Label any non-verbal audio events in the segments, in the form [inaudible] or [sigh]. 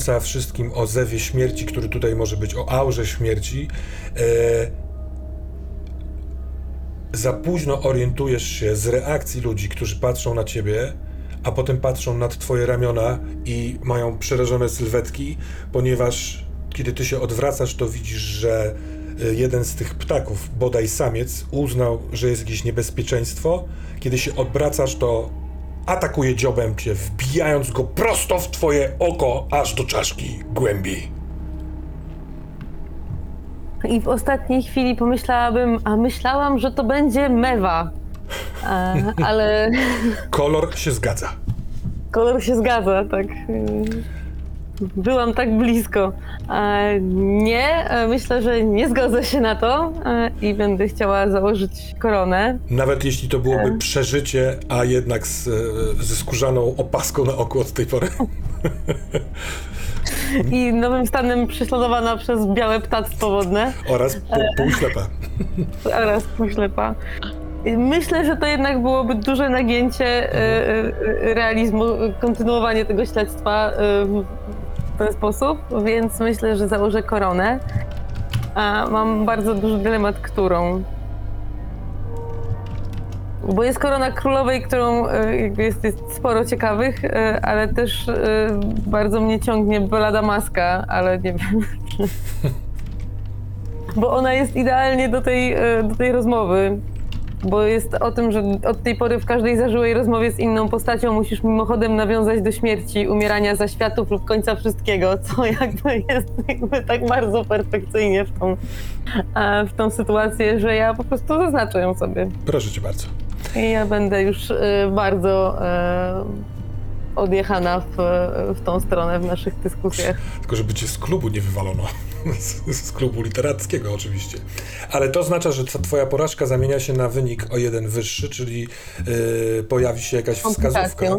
mówiąca wszystkim o zewie śmierci, który tutaj może być, o aurze śmierci, e, za późno orientujesz się z reakcji ludzi, którzy patrzą na ciebie, a potem patrzą nad twoje ramiona i mają przerażone sylwetki, ponieważ kiedy ty się odwracasz, to widzisz, że e, jeden z tych ptaków, bodaj samiec, uznał, że jest jakieś niebezpieczeństwo. Kiedy się odwracasz, to atakuje dziobem cię, wbijając go prosto w twoje oko, aż do czaszki głębiej. I w ostatniej chwili pomyślałabym, a myślałam, że to będzie mewa. A, ale Kolor się zgadza. kolor się zgadza, tak. Byłam tak blisko. A nie, e, myślę, że nie zgodzę się na to e, i będę chciała założyć koronę. Nawet jeśli to byłoby przeżycie, a jednak z, e, ze skórzaną opaską na oku od tej pory. [laughs] I nowym stanem prześladowana przez białe ptactwo wodne Oraz pół, półślepa. oraz półślepa. Myślę, że to jednak byłoby duże nagięcie e, e, realizmu, kontynuowanie tego śledztwa e, ten sposób, więc myślę, że założę koronę. A mam bardzo duży dylemat, którą. Bo jest korona królowej, którą e, jakby jest, jest sporo ciekawych, e, ale też e, bardzo mnie ciągnie Belada Maska, ale nie wiem. [laughs] Bo ona jest idealnie do tej, e, do tej rozmowy. Bo jest o tym, że od tej pory w każdej zażyłej rozmowie z inną postacią musisz mimochodem nawiązać do śmierci, umierania zaświatów lub końca wszystkiego, co [laughs] jakby jest jakby tak bardzo perfekcyjnie w tą, e, w tą sytuację, że ja po prostu zaznaczę ją sobie. Proszę cię bardzo. I ja będę już e, bardzo e, odjechana w, w tą stronę w naszych dyskusjach. Tylko żeby cię z klubu nie wywalono. [laughs] Z, z klubu literackiego oczywiście. Ale to oznacza, że tw- twoja porażka zamienia się na wynik o jeden wyższy, czyli yy, pojawi się jakaś wskazówka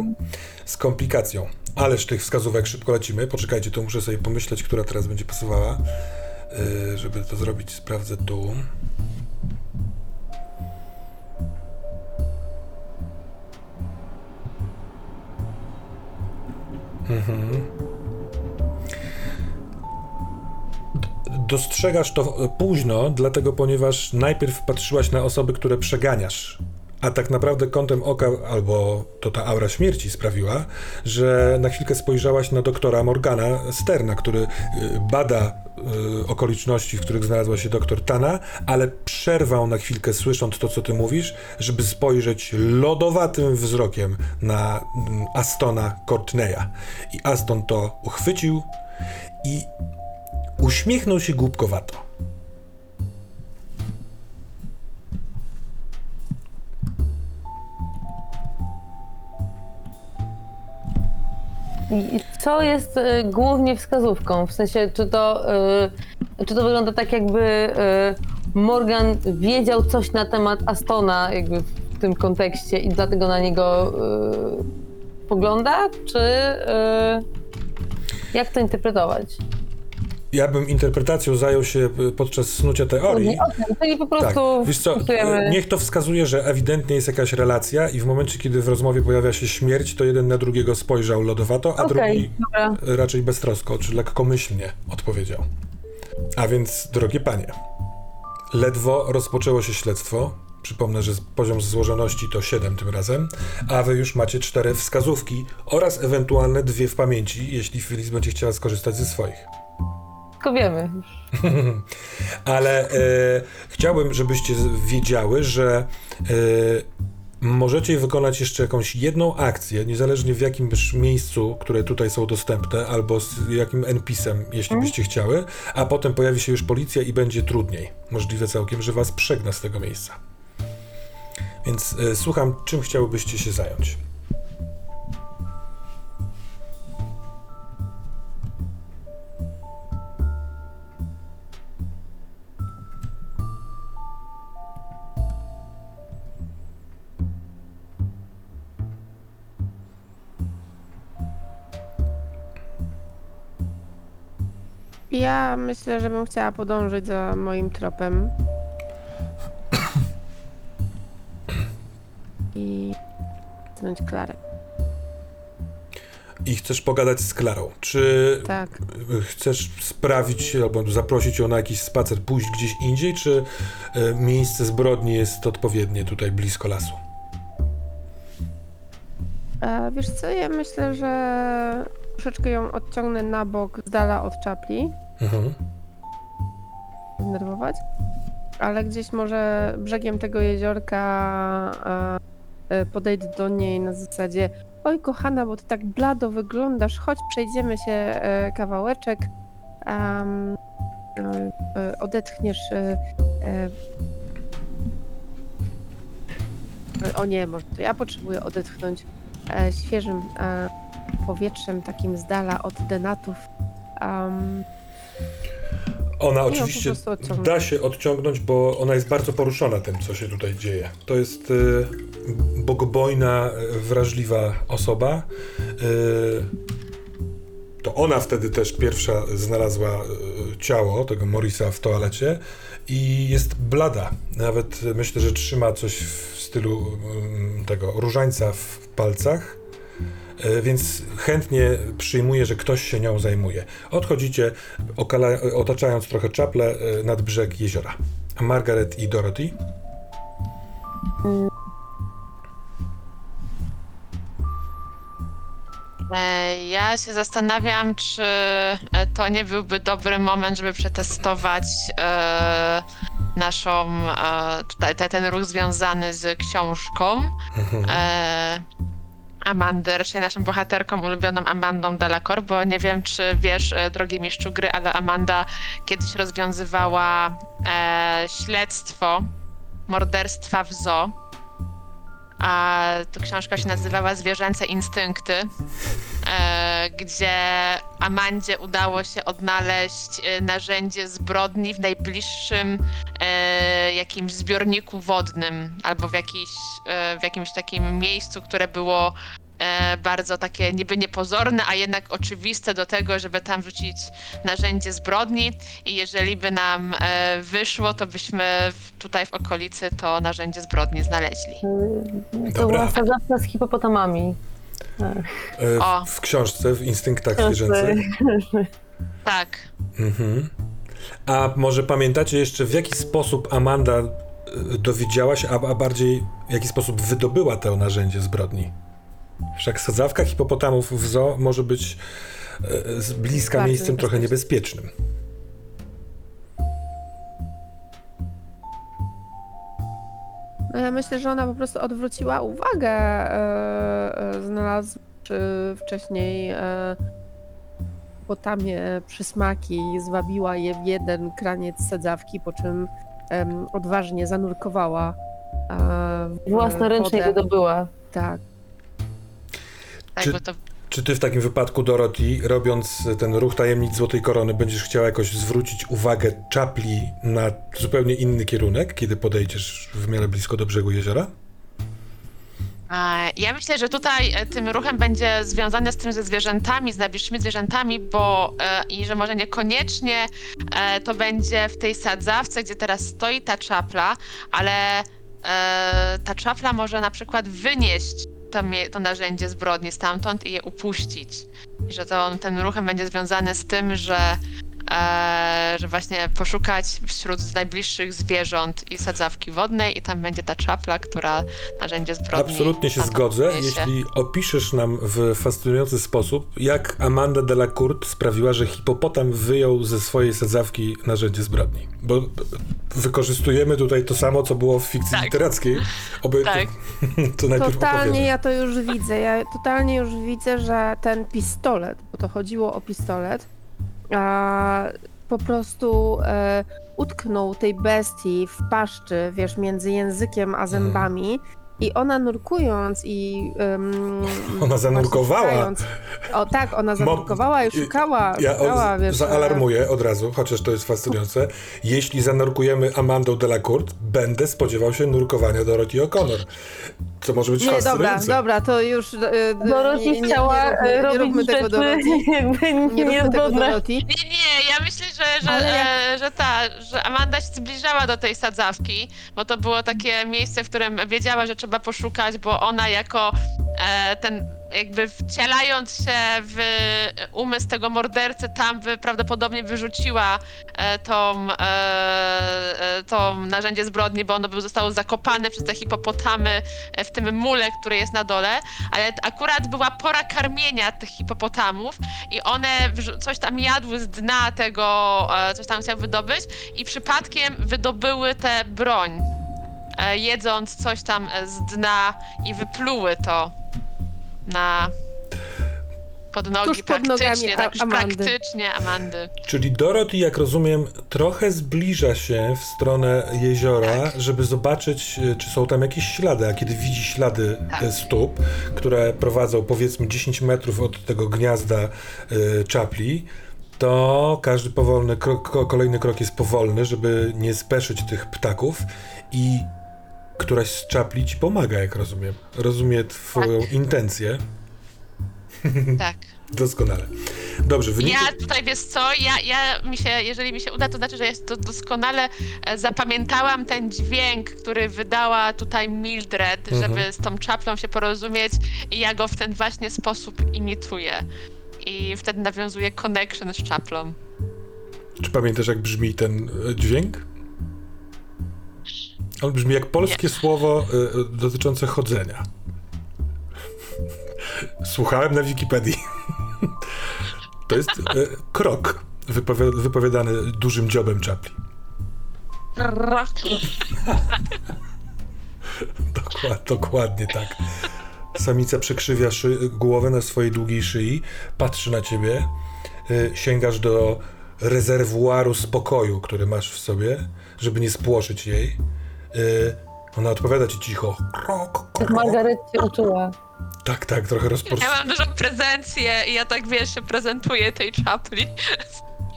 z komplikacją. Ależ tych wskazówek szybko lecimy. Poczekajcie, to muszę sobie pomyśleć, która teraz będzie pasowała. Yy, żeby to zrobić, sprawdzę tu. Dostrzegasz to późno, dlatego ponieważ najpierw patrzyłaś na osoby, które przeganiasz. A tak naprawdę kątem oka, albo to ta aura śmierci sprawiła, że na chwilkę spojrzałaś na doktora Morgana Sterna, który y, bada y, okoliczności, w których znalazła się doktor Tana, ale przerwał na chwilkę, słysząc to, co ty mówisz, żeby spojrzeć lodowatym wzrokiem na mm, Astona Courtneya. I Aston to uchwycił i uśmiechnął się głupkowato. Co jest y, głównie wskazówką? W sensie, czy to, y, czy to wygląda tak, jakby y, Morgan wiedział coś na temat Astona jakby w tym kontekście i dlatego na niego y, pogląda? Czy y, jak to interpretować? Ja bym interpretacją zajął się y, podczas snucia teorii. Czyli po Tak, prostu wiesz co, wpisujemy- niech to wskazuje, że ewidentnie jest jakaś relacja i w momencie, kiedy w rozmowie pojawia się śmierć, to jeden na drugiego spojrzał lodowato, a Okej, drugi dobra. raczej beztrosko, czy lekkomyślnie odpowiedział. A więc, drogie panie, ledwo rozpoczęło się śledztwo. Przypomnę, że poziom złożoności to 7 tym razem, a wy już macie cztery wskazówki oraz ewentualne dwie w pamięci, jeśli Feliz będzie chciała skorzystać ze swoich. Tylko wiemy. [laughs] Ale e, chciałbym, żebyście wiedziały, że e, możecie wykonać jeszcze jakąś jedną akcję, niezależnie w jakimś miejscu, które tutaj są dostępne, albo z jakim NPC-em, jeśli byście chciały, a potem pojawi się już policja i będzie trudniej. Możliwe całkiem, że was przegna z tego miejsca. Więc e, słucham, czym chciałybyście się zająć? Ja myślę, że bym chciała podążyć za moim tropem. I znać Klarę. i chcesz pogadać z Klarą. Czy Tak. chcesz sprawić albo zaprosić ją na jakiś spacer, pójść gdzieś indziej, czy e, miejsce zbrodni jest odpowiednie tutaj blisko lasu? E, wiesz co, ja myślę, że troszeczkę ją odciągnę na bok, z dala od czapli, Mhm. zdenerwować, ale gdzieś może brzegiem tego jeziorka e, e, podejdę do niej na zasadzie oj kochana, bo ty tak blado wyglądasz, chodź przejdziemy się e, kawałeczek, odetchniesz o nie, może to ja potrzebuję odetchnąć świeżym powietrzem, takim z dala od denatów. Ona oczywiście da się odciągnąć, bo ona jest bardzo poruszona tym, co się tutaj dzieje. To jest y, bogobojna, y, wrażliwa osoba. Y, to ona wtedy też pierwsza znalazła ciało tego Morisa w toalecie i jest blada. Nawet myślę, że trzyma coś w stylu y, tego różańca w palcach. E, Więc chętnie przyjmuję, że ktoś się nią zajmuje. Odchodzicie, otaczając trochę czaple e, nad brzeg jeziora. Margaret i Dorothy? E, Ja się zastanawiam, czy to nie byłby dobry moment, żeby przetestować e, naszą, e, tutaj te, ten ruch związany z książką. Mhm. E, Amandy, raczej naszą bohaterką ulubioną Amandą Delacor, bo nie wiem, czy wiesz, e, drogi mistrzu gry, ale Amanda kiedyś rozwiązywała e, śledztwo morderstwa w zoo. A to książka się nazywała Zwierzęce Instynkty, e, gdzie Amandzie udało się odnaleźć e, narzędzie zbrodni w najbliższym e, jakimś zbiorniku wodnym albo w, jakiś, w jakimś takim miejscu, które było bardzo takie niby niepozorne, a jednak oczywiste do tego, żeby tam wrzucić narzędzie zbrodni i jeżeli by nam e, wyszło, to byśmy tutaj w okolicy to narzędzie zbrodni znaleźli. To była sadzawka z hipopotamami. E, O. w, w książce, w instynktach zwierzęcych. [laughs] Tak. Mhm. A może pamiętacie jeszcze, w jaki sposób Amanda e, dowiedziała się, a, a bardziej w jaki sposób wydobyła to narzędzie zbrodni? Wszak sadzawka hipopotamów w zoo może być e, z bliska Bardzo miejscem trochę niebezpiecznym. No ja myślę, że ona po prostu odwróciła uwagę, e, znalazłszy wcześniej potamie przysmaki, zwabiła je w jeden kraniec sadzawki, po czym em, odważnie zanurkowała w Własnoręcznie wodę. wydobyła. Tak. Tak, Czy- bo to Czy ty w takim wypadku, Dorothy, robiąc ten ruch tajemnic Złotej Korony, będziesz chciała jakoś zwrócić uwagę czapli na zupełnie inny kierunek, kiedy podejdziesz w miarę blisko do brzegu jeziora? Ja myślę, że tutaj e, tym ruchem będzie związane z tym ze zwierzętami, z najbliższymi zwierzętami, bo e, i że może niekoniecznie e, to będzie w tej sadzawce, gdzie teraz stoi ta czapla, ale ta czapla może na przykład wynieść to, to narzędzie zbrodni stamtąd i je upuścić. I że to ten ruchem będzie związany z tym, że że właśnie poszukać wśród najbliższych zwierząt i sadzawki wodnej i tam będzie ta czapla, która narzędzie zbrodni. Absolutnie się zgodzę, wyniesie. jeśli opiszesz nam w fascynujący sposób, jak Amanda Delacourt sprawiła, że hipopotam wyjął ze swojej sadzawki narzędzie zbrodni. Bo wykorzystujemy tutaj to samo, co było w fikcji Tak. literackiej. Oby Tak. to, [laughs] to najpierw Totalnie opowiemy. ja to już widzę. Ja totalnie już widzę, że ten pistolet, bo to chodziło o pistolet, po prostu e, utknął tej bestii w paszczy, wiesz, między językiem a zębami. I ona nurkując i. em, [laughs] Ona zanurkowała. O tak, ona zanurkowała i szukała. Ja szukała, od, wiesz, zaalarmuję od razu, chociaż to jest fascynujące. Jeśli zanurkujemy Amandą Delacourt, będę spodziewał się nurkowania Dorothy O'Connor. Co może być Nie, dobra, fascynujące. dobra, to już. e, Dorothy nie, nie, chciała nie, róbmy- e, nie robić róbmy tego, Dorothy. [laughs] jakby Nie róbmy tego. Dorothy. Nie, nie, ja myślę, że, że, Ale e, że ta, że Amanda się zbliżała do tej sadzawki, bo to było takie miejsce, w którym wiedziała, że trzeba poszukać, bo ona jako e, ten jakby wcielając się w umysł tego mordercy, tam by prawdopodobnie wyrzuciła e, tą, e, e, to narzędzie zbrodni, bo ono by zostało zakopane przez te hipopotamy e, w tym mule, który jest na dole, ale akurat była pora karmienia tych hipopotamów i one coś tam jadły z dna tego, e, coś tam chciały wydobyć i przypadkiem wydobyły tę broń, e, jedząc coś tam e, z dna i wypluły to na pod nogi Tuż pod nogami praktycznie, tak już Amandy. praktycznie Amandy. Czyli Dorothy, jak rozumiem, trochę zbliża się w stronę jeziora, żeby zobaczyć, e, czy są tam jakieś ślady. A kiedy widzi ślady e, stóp, które prowadzą powiedzmy 10 metrów od tego gniazda e, czapli, to każdy powolny krok, ko- kolejny krok jest powolny, żeby nie speszyć tych ptaków i któraś z czapli ci pomaga, jak rozumiem. Rozumie twoją intencję. Tak. [laughs] Doskonale. Dobrze, wynik... Ja tutaj wiesz co, ja, ja mi się, jeżeli mi się uda, to znaczy, że jest to doskonale e, zapamiętałam ten dźwięk, który wydała tutaj Mildred, Mhm. żeby z tą czaplą się porozumieć i ja go w ten właśnie sposób imituję. I wtedy nawiązuję connection z czaplą. Czy pamiętasz, jak brzmi ten e, dźwięk? On brzmi jak polskie słowo e, e, dotyczące chodzenia. Słuchałem na Wikipedii. [laughs] To jest e, krok wypowi- wypowiadany dużym dziobem czapli. [laughs] Dokład, dokładnie tak. Samica przekrzywia głowę na swojej długiej szyi, patrzy na ciebie, y, sięgasz do rezerwuaru spokoju, który masz w sobie, żeby nie spłoszyć jej. Y, ona odpowiada ci cicho. Krok, krok. Margaret cię uczyła. Tak, tak, trochę rozpor... Ja mam dużą prezencję i ja tak, wiesz, się prezentuję tej czapli.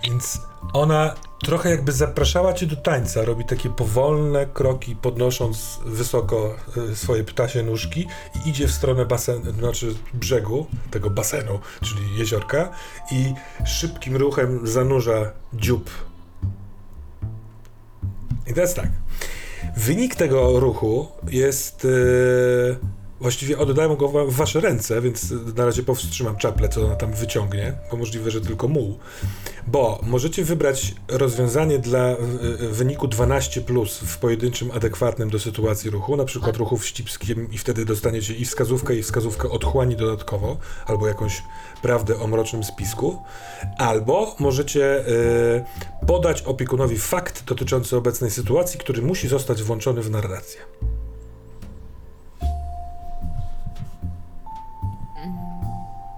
Więc ona trochę jakby zapraszała cię do tańca, robi takie powolne kroki, podnosząc wysoko y, swoje ptasie nóżki i idzie w stronę basenu, znaczy brzegu tego basenu, czyli jeziorka i szybkim ruchem zanurza dziób. I teraz tak. Wynik tego ruchu jest. Yy, właściwie oddałem go w wasze ręce, więc na razie powstrzymam czaplę, co ona tam wyciągnie, bo możliwe, że tylko muł. Bo możecie wybrać rozwiązanie dla y, y, wyniku 12 w pojedynczym adekwatnym do sytuacji ruchu, na przykład ruchu wścibskim i wtedy dostaniecie i wskazówkę, i wskazówkę otchłani dodatkowo, albo jakąś prawdę o mrocznym spisku, albo możecie y, podać opiekunowi fakt dotyczący obecnej sytuacji, który musi zostać włączony w narrację.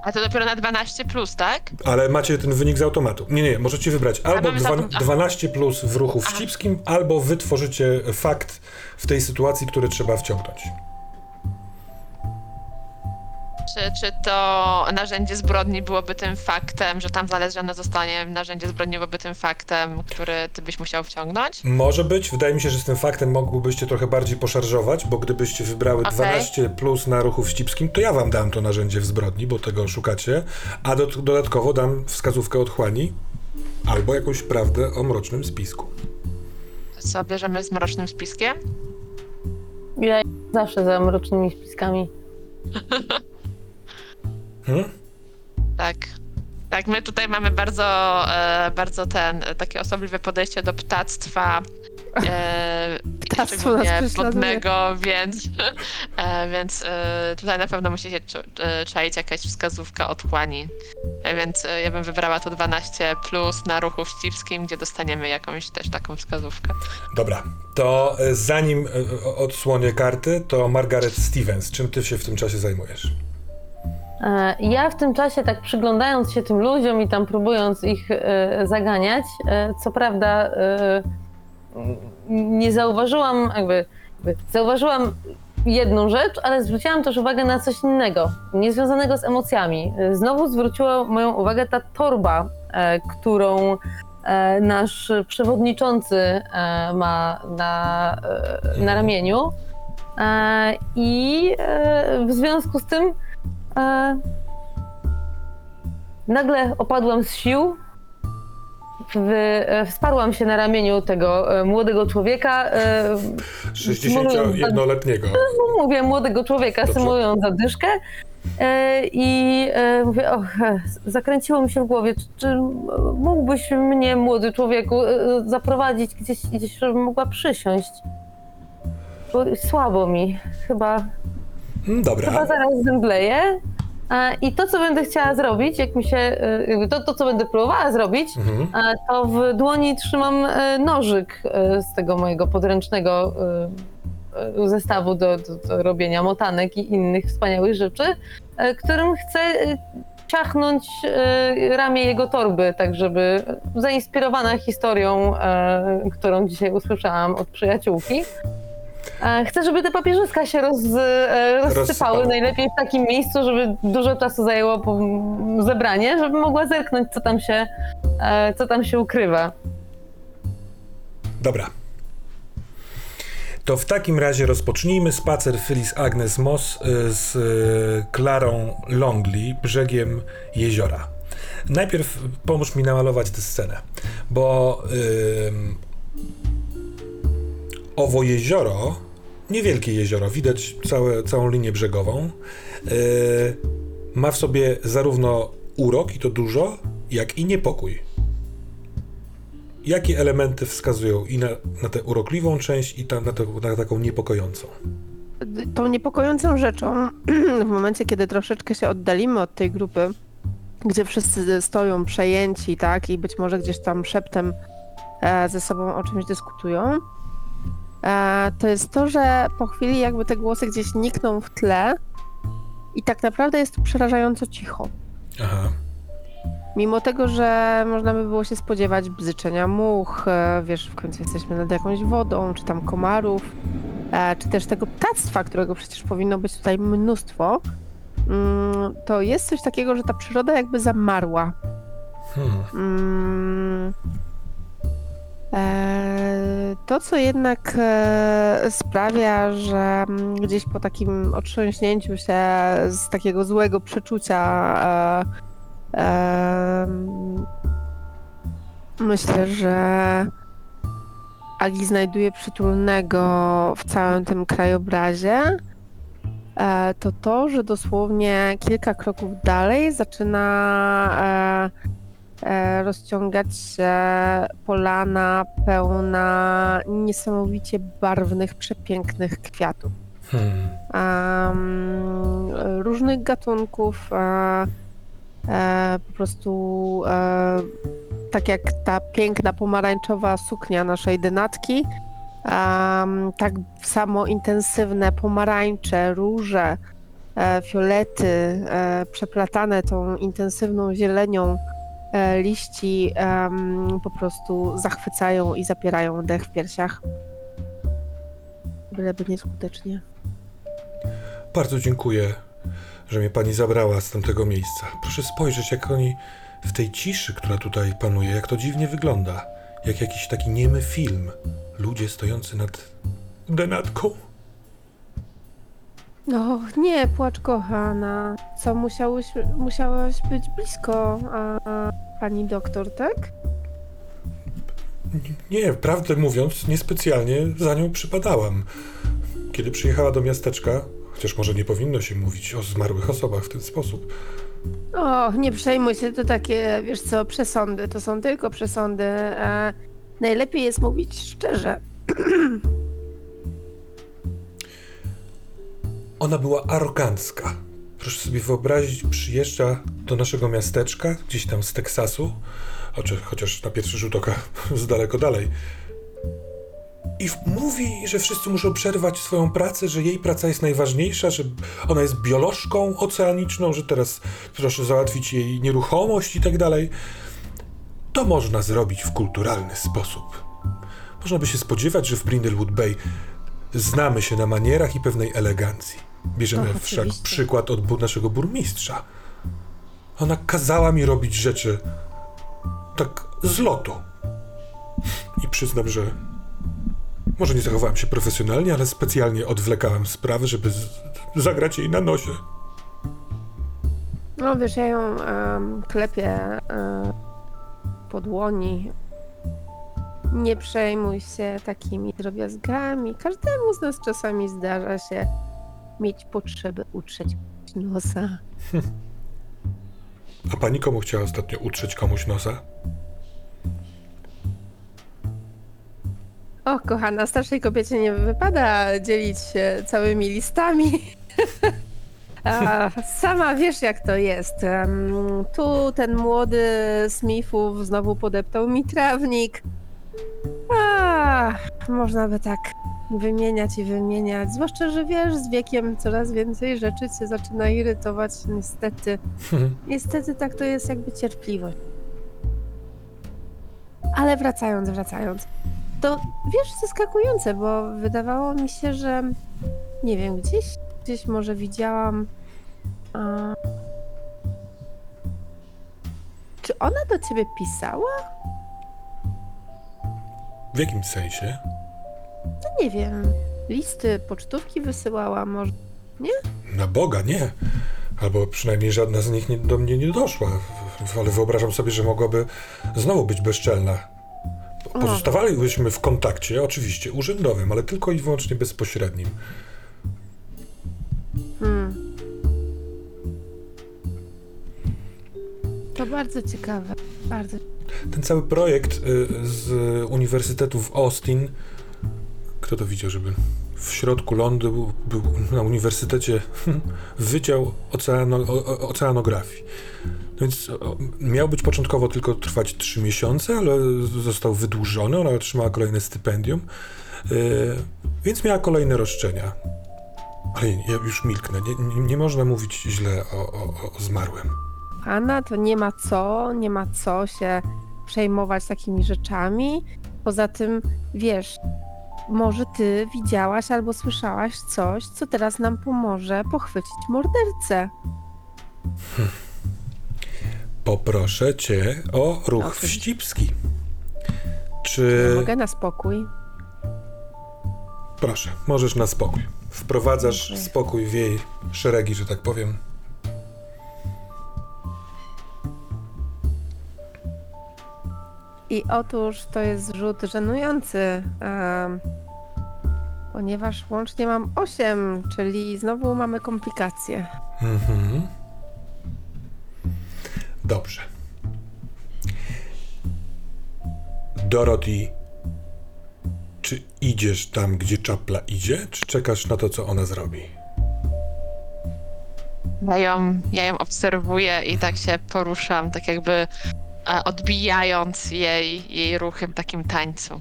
A to dopiero na 12 plus, tak? Ale macie ten wynik z automatu. Nie, nie, możecie wybrać albo dwa, za- aha. 12 plus w ruchu wścibskim, albo wytworzycie fakt w tej sytuacji, który trzeba wciągnąć. Czy, czy to narzędzie zbrodni byłoby tym faktem, że tam znalezione zostanie narzędzie zbrodni byłoby tym faktem, który ty byś musiał wciągnąć? Może być. Wydaje mi się, że z tym faktem mogłybyście trochę bardziej poszarżować, bo gdybyście wybrały Okej. 12 plus na ruchu wścibskim, to ja wam dam to narzędzie w zbrodni, bo tego szukacie, a do, dodatkowo dam wskazówkę otchłani albo jakąś prawdę o mrocznym spisku. Co bierzemy z mrocznym spiskiem? Ja zawsze za mrocznymi spiskami. [laughs] Hmm? Tak. Tak, my tutaj mamy bardzo, e, bardzo ten, takie osobliwe podejście do ptactwa. E, [laughs] Ptactwo nas wodnego, więc, [laughs] e, więc e, tutaj na pewno musi się czu- e, czaić jakaś wskazówka otchłani. E, więc e, ja bym wybrała to 12 plus na ruchu wścibskim, gdzie dostaniemy jakąś też taką wskazówkę. Dobra, to e, zanim e, odsłonię karty, to Margaret Stevens, czym ty się w tym czasie zajmujesz? E, Ja w tym czasie, tak przyglądając się tym ludziom i tam próbując ich e, zaganiać, e, co prawda nie zauważyłam, jakby, jakby zauważyłam jedną rzecz, ale zwróciłam też uwagę na coś innego, niezwiązanego z emocjami. Znowu zwróciła moją uwagę ta torba, którą nasz przewodniczący ma na, na ramieniu. I w związku z tym E, nagle opadłam z sił. W, e, wsparłam się na ramieniu tego e, młodego człowieka. E, 61-letniego. [laughs] mówię młodego człowieka, Dobrze. symulując zadyszkę. E, I e, mówię, och, e, zakręciło mi się w głowie, czy, czy mógłbyś mnie, młody człowieku, zaprowadzić gdzieś, gdzieś, żebym mogła przysiąść? Bo słabo mi, chyba, Dobra. chyba zaraz zemdleję. E, I to, co będę chciała zrobić, jak mi się, e, to, to co będę próbowała zrobić, Mhm. e, to w dłoni trzymam nożyk z tego mojego podręcznego zestawu do, do, do robienia motanek i innych wspaniałych rzeczy, którym chcę ciachnąć ramię jego torby, tak żeby zainspirowana historią, którą dzisiaj usłyszałam od przyjaciółki. E, Chcę, żeby te papierzyska się roz, e, rozsypały, Rozsypały. najlepiej w takim miejscu, żeby dużo czasu zajęło zebranie, żeby mogła zerknąć, co tam się, e, co tam się ukrywa. Dobra. To w takim razie rozpocznijmy spacer Phyllis Agnes Moss y, z Klarą Longley brzegiem jeziora. Najpierw pomóż mi namalować tę scenę, bo ym, owo jezioro, niewielkie jezioro, widać całe, całą linię brzegową, y, ma w sobie zarówno urok i to dużo, jak i niepokój jakie elementy wskazują i na, na tę urokliwą część, i ta, na, na taką niepokojącą? Tą niepokojącą rzeczą, [clears throat] w momencie, kiedy troszeczkę się oddalimy od tej grupy, gdzie wszyscy stoją przejęci, tak, i być może gdzieś tam szeptem e, ze sobą o czymś dyskutują, to jest to, że po chwili jakby te głosy gdzieś nikną w tle i tak naprawdę jest tu przerażająco cicho. Aha. Mimo tego, że można by było się spodziewać bzyczenia much, e, wiesz, w końcu jesteśmy nad jakąś wodą, czy tam komarów, e, czy też tego ptactwa, którego przecież powinno być tutaj mnóstwo, mm, to jest coś takiego, że ta przyroda jakby zamarła. Hmm. Mm. E, To, co jednak e, sprawia, że mm, gdzieś po takim otrząśnięciu się z takiego złego przeczucia, e, em, myślę, że Agi znajduje przytulnego w całym tym krajobrazie, e, to to, że dosłownie kilka kroków dalej zaczyna e, e, rozciągać się polana pełna niesamowicie barwnych, przepięknych kwiatów. Hmm. Em, różnych gatunków, e, e, po prostu e, tak jak ta piękna pomarańczowa suknia naszej dynatki, tak samo intensywne pomarańcze, róże, e, fiolety, e, przeplatane tą intensywną zielenią e, liści em, po prostu zachwycają i zapierają dech w piersiach. Byleby nieskutecznie. Bardzo dziękuję, że mnie pani zabrała z tamtego miejsca. Proszę spojrzeć, jak oni w tej ciszy, która tutaj panuje, jak to dziwnie wygląda. Jak jakiś taki niemy film. Ludzie stojący nad denatką. No, nie płacz, kochana. Co, musiałeś, musiałaś być blisko a, a, pani doktor, tak? Nie, prawdę mówiąc, niespecjalnie za nią przypadałam. Kiedy przyjechała do miasteczka, chociaż może nie powinno się mówić o zmarłych osobach w ten sposób. O, nie przejmuj się, to takie, wiesz co, przesądy, to są tylko przesądy. E, najlepiej jest mówić szczerze. [clears throat] Ona była arogancka. Proszę sobie wyobrazić, przyjeżdża do naszego miasteczka, gdzieś tam z Teksasu, chociaż na pierwszy rzut oka [laughs] z daleko dalej. I mówi, że wszyscy muszą przerwać swoją pracę, że jej praca jest najważniejsza, że ona jest biolożką oceaniczną, że teraz proszę załatwić jej nieruchomość i tak dalej. To można zrobić w kulturalny sposób. Można by się spodziewać, że w Brindlewood Bay znamy się na manierach i pewnej elegancji. Bierzemy Och, wszak przykład od naszego burmistrza. Ona kazała mi robić rzeczy tak z lotu. I przyznam, że może nie zachowałem się profesjonalnie, ale specjalnie odwlekałem sprawy, żeby zagrać jej na nosie. No wiesz, ja ją em, klepię e, po dłoni. Nie przejmuj się takimi drobiazgami. Każdemu z nas czasami zdarza się mieć potrzebę utrzeć nosa. A pani komu chciała ostatnio utrzeć komuś nosa? O, kochana, starszej kobiecie nie wypada dzielić się całymi listami. [laughs] A, sama wiesz, jak to jest. Tu ten młody Smithów znowu podeptał mi trawnik. A, można by tak wymieniać i wymieniać. Zwłaszcza, że wiesz, z wiekiem coraz więcej rzeczy cię zaczyna irytować, niestety. Niestety tak to jest jakby cierpliwość. Ale wracając, wracając. To wiesz, zaskakujące, bo wydawało mi się, że nie wiem, gdzieś, gdzieś może widziałam. A... Czy ona do ciebie pisała? W jakim sensie? No nie wiem. Listy, pocztówki wysyłała, może. Na Boga, nie. Albo przynajmniej żadna z nich nie, do mnie nie doszła. Ale wyobrażam sobie, że mogłaby znowu być bezczelna. Pozostawalibyśmy w kontakcie, oczywiście, urzędowym, ale tylko i wyłącznie bezpośrednim. Hmm. To bardzo ciekawe. Bardzo. Ten cały projekt y, z Uniwersytetu w Austin, kto to widział, żeby w środku Londynu był, był na uniwersytecie [laughs] Wydział Oceano, o, Oceanografii. No więc miał być początkowo tylko trwać 3 miesiące, ale został wydłużony, ona otrzymała kolejne stypendium, y, więc miała kolejne roszczenia. Ale ja już milknę, nie, nie, nie można mówić źle o, o, o zmarłym. Anna, to nie ma co, nie ma co się przejmować takimi rzeczami. Poza tym, wiesz, może ty widziałaś albo słyszałaś coś, co teraz nam pomoże pochwycić mordercę. Poproszę cię o ruch Oczywiście. wścibski. Ja Czy. mogę na spokój. Proszę, możesz na spokój. Wprowadzasz spokój w jej szeregi, że tak powiem. I otóż to jest rzut żenujący, em, ponieważ łącznie mam 8, czyli znowu mamy komplikacje. Mhm. Dobrze. Dorothy, czy idziesz tam, gdzie czapla idzie, czy czekasz na to, co ona zrobi? Ja ją, ja ją obserwuję i tak się poruszam, tak jakby odbijając jej, jej ruchy w takim tańcu.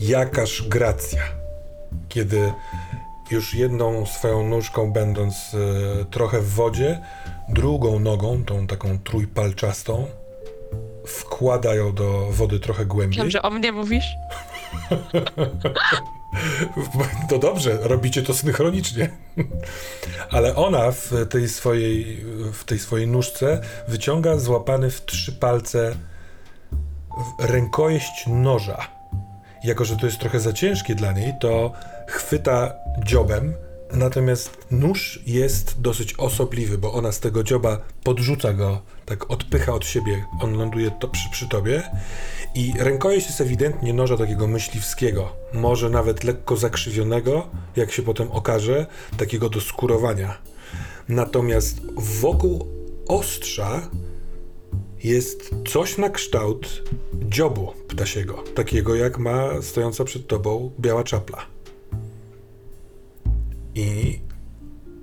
Jakaż gracja, kiedy już jedną swoją nóżką będąc e, trochę w wodzie, drugą nogą, tą taką trójpalczastą, wkłada ją do wody trochę głębiej. Wiem, że o mnie mówisz? [laughs] [laughs] To dobrze, robicie to synchronicznie. Ale ona w tej swojej, w tej swojej nóżce wyciąga złapany w trzy palce rękojeść noża. Jako, że to jest trochę za ciężkie dla niej, to chwyta dziobem, natomiast nóż jest dosyć osobliwy, bo ona z tego dzioba podrzuca go, tak odpycha od siebie, on ląduje to przy, przy tobie i rękojeść jest ewidentnie noża takiego myśliwskiego, może nawet lekko zakrzywionego, jak się potem okaże, takiego do skurowania. Natomiast wokół ostrza jest coś na kształt dziobu ptasiego, takiego jak ma stojąca przed tobą biała czapla. I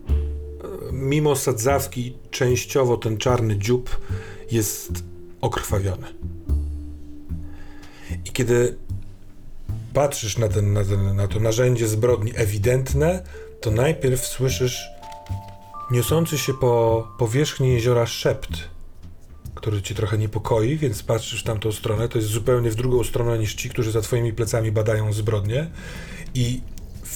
e, mimo sadzawki, częściowo ten czarny dziób jest okrwawiony. I kiedy patrzysz na, ten, na, ten, na to narzędzie zbrodni ewidentne, to najpierw słyszysz niosący się po powierzchni jeziora szept, który ci trochę niepokoi, więc patrzysz w tamtą stronę. To jest zupełnie w drugą stronę niż ci, którzy za twoimi plecami badają zbrodnie. I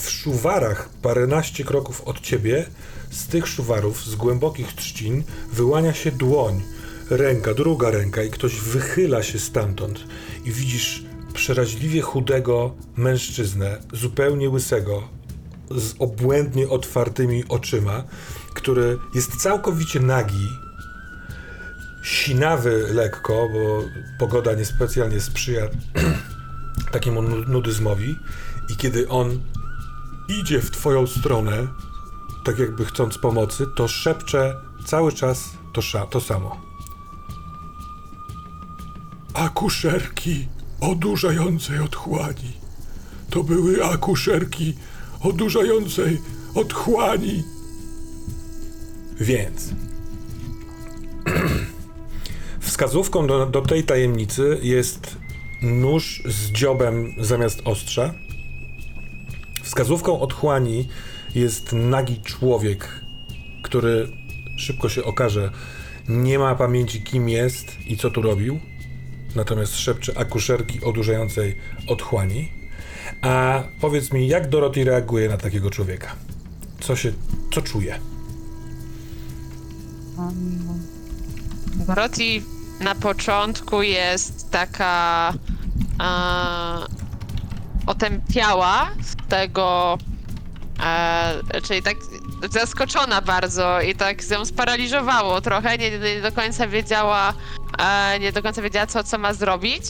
w szuwarach, paręnaście kroków od ciebie, z tych szuwarów, z głębokich trzcin, wyłania się dłoń, ręka, druga ręka, i ktoś wychyla się stamtąd. I widzisz przeraźliwie chudego mężczyznę, zupełnie łysego, z obłędnie otwartymi oczyma, który jest całkowicie nagi, sinawy lekko, bo pogoda niespecjalnie sprzyja [clears throat] takiemu nu- nudyzmowi. I kiedy on idzie w twoją stronę, tak jakby chcąc pomocy, to szepcze cały czas to, to samo. Akuszerki odurzającej otchłani. To były akuszerki odurzającej otchłani. Więc [clears throat] wskazówką do, do tej tajemnicy jest nóż z dziobem zamiast ostrza. Wskazówką otchłani jest nagi człowiek, który szybko się okaże, nie ma pamięci kim jest i co tu robił, natomiast szepcze akuszerki odurzającej otchłani. A powiedz mi, jak Dorothy reaguje na takiego człowieka? Co się, co czuje? Dorothy na początku jest taka e, otępiała z tego, e, czyli tak zaskoczona bardzo i tak ją sparaliżowało trochę, nie, nie do końca wiedziała, e, nie do końca wiedziała co, co ma zrobić,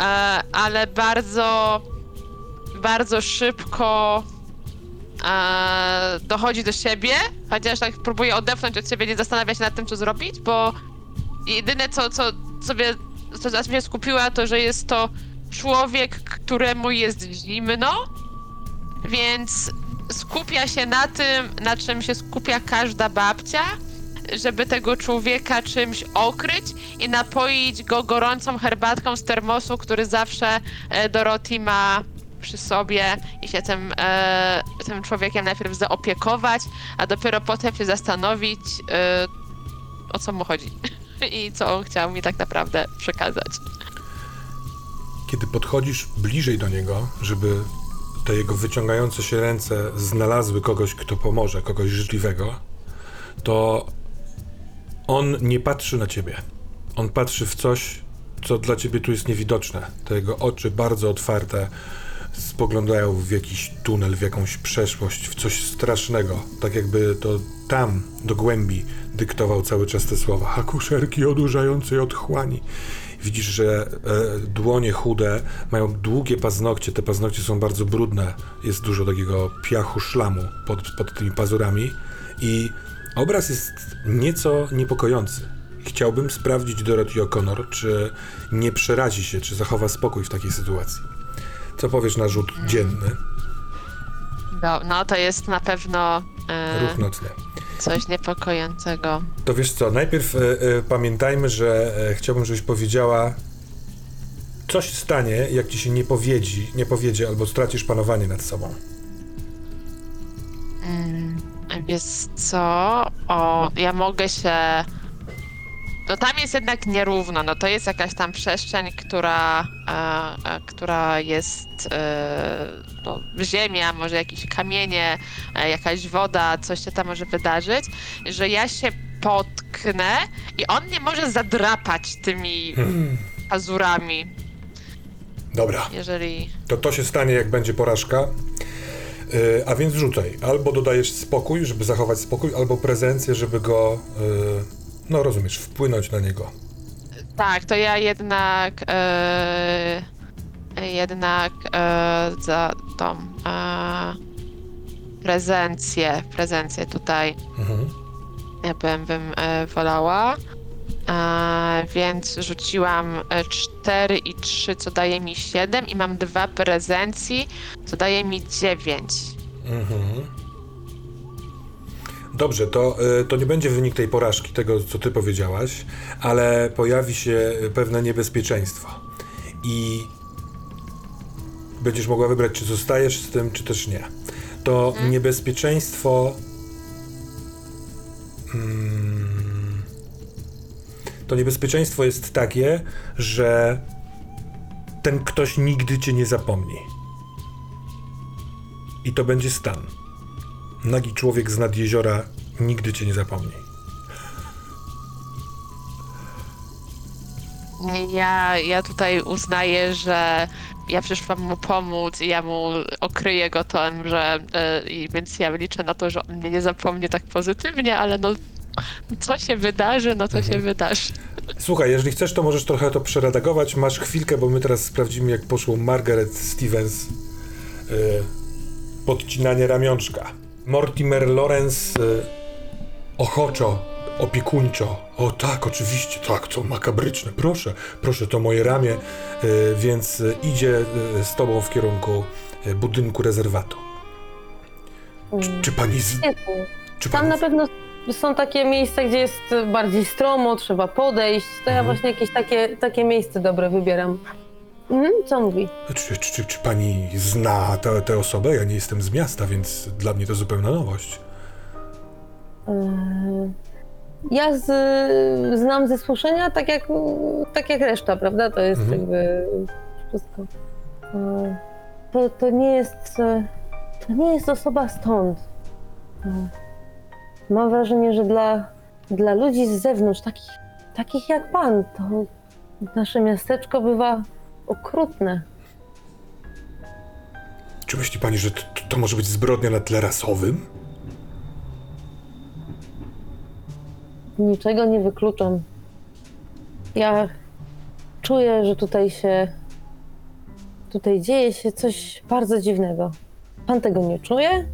e, ale bardzo, bardzo szybko e, dochodzi do siebie, chociaż tak próbuje odepchnąć od siebie, nie zastanawia się nad tym, co zrobić, bo jedyne, co, co sobie, co na się skupiła, to, że jest to człowiek, któremu jest zimno, więc skupia się na tym, na czym się skupia każda babcia, żeby tego człowieka czymś okryć i napoić go gorącą herbatką z termosu, który zawsze e, Dorothy ma przy sobie i się tym, e, tym człowiekiem najpierw zaopiekować, a dopiero potem się zastanowić, e, o co mu chodzi [laughs] i co on chciał mi tak naprawdę przekazać. Kiedy podchodzisz bliżej do niego, żeby te jego wyciągające się ręce znalazły kogoś, kto pomoże, kogoś życzliwego, to on nie patrzy na ciebie. On patrzy w coś, co dla ciebie tu jest niewidoczne. Te jego oczy bardzo otwarte spoglądają w jakiś tunel, w jakąś przeszłość, w coś strasznego. Tak jakby to tam, do głębi, dyktował cały czas te słowa. Akuszerki odurzającej otchłani. Widzisz, że e, dłonie chude mają długie paznokcie, te paznokcie są bardzo brudne, jest dużo takiego piachu, szlamu pod, pod tymi pazurami i obraz jest nieco niepokojący. Chciałbym sprawdzić Dorothy O'Connor, czy nie przerazi się, czy zachowa spokój w takiej sytuacji. Co powiesz na rzut dzienny, No, no to jest na pewno e, ruch nocny? Coś niepokojącego. To wiesz co, najpierw e, e, pamiętajmy, że e, chciałbym, żebyś powiedziała, co się stanie, jak ci się nie powiedzi, nie powiedzie albo stracisz panowanie nad sobą. Mm, wiesz co? O, ja mogę się. No tam jest jednak nierówno, no to jest jakaś tam przestrzeń, która, e, e, która jest e, no, ziemia, może jakieś kamienie, e, jakaś woda, coś się tam może wydarzyć, że ja się potknę i on nie może zadrapać tymi pazurami, Dobra, jeżeli... to to się stanie, jak będzie porażka. E, a więc rzucaj. Albo dodajesz spokój, żeby zachować spokój, albo prezencję, żeby go, no rozumiesz, wpłynąć na niego. Tak, to ja jednak e, jednak e, za tą e, prezencję, prezencję tutaj Mhm. ja bym, bym e, wolała. E, więc rzuciłam 4 i 3, co daje mi 7 i mam dwa prezencji, co daje mi 9. Mhm. Dobrze, to, y, to nie będzie wynik tej porażki, tego co ty powiedziałaś, ale pojawi się pewne niebezpieczeństwo. I będziesz mogła wybrać, czy zostajesz z tym, czy też nie. To niebezpieczeństwo. Mm, to niebezpieczeństwo jest takie, że ten ktoś nigdy cię nie zapomni. I to będzie stan. Nagi człowiek z nad jeziora nigdy cię nie zapomni. Ja, ja tutaj uznaję, że ja przyszłam mu pomóc i ja mu okryję go tym, że e, i więc ja liczę na to, że on mnie nie zapomni tak pozytywnie, ale no co się wydarzy, no to się wydarzy. Słuchaj, jeżeli chcesz, to możesz trochę to przeredagować. Masz chwilkę, bo my teraz sprawdzimy, jak poszło Margaret Stevens. Yy, podcinanie ramionczka. Mortimer Lorenz y, ochoczo, opiekuńczo. O tak, oczywiście, tak, to makabryczne. Proszę, proszę, to moje ramię, y, więc y, idzie y, z tobą w kierunku y, budynku rezerwatu. Czy, czy pani z... Czy Tam pani... na pewno są takie miejsca, gdzie jest bardziej stromo, trzeba podejść. To ja Mhm. właśnie jakieś takie, takie miejsce dobre wybieram. Mhm, co mówi? Czy, czy, czy, czy pani zna tę, tę osobę? Ja nie jestem z miasta, więc dla mnie to zupełna nowość. Eee, Ja z, znam ze słyszenia, tak jak, tak jak reszta, prawda? To jest Mhm. jakby wszystko. Eee, To, to nie jest. To nie jest osoba stąd. Eee, Mam wrażenie, że dla, dla ludzi z zewnątrz, takich, takich jak pan, to nasze miasteczko bywa okrutne. Czy myśli pani, że to, to może być zbrodnia na tle rasowym? Niczego nie wykluczam. Ja czuję, że tutaj się. Tutaj dzieje się coś bardzo dziwnego. Pan tego nie czuje?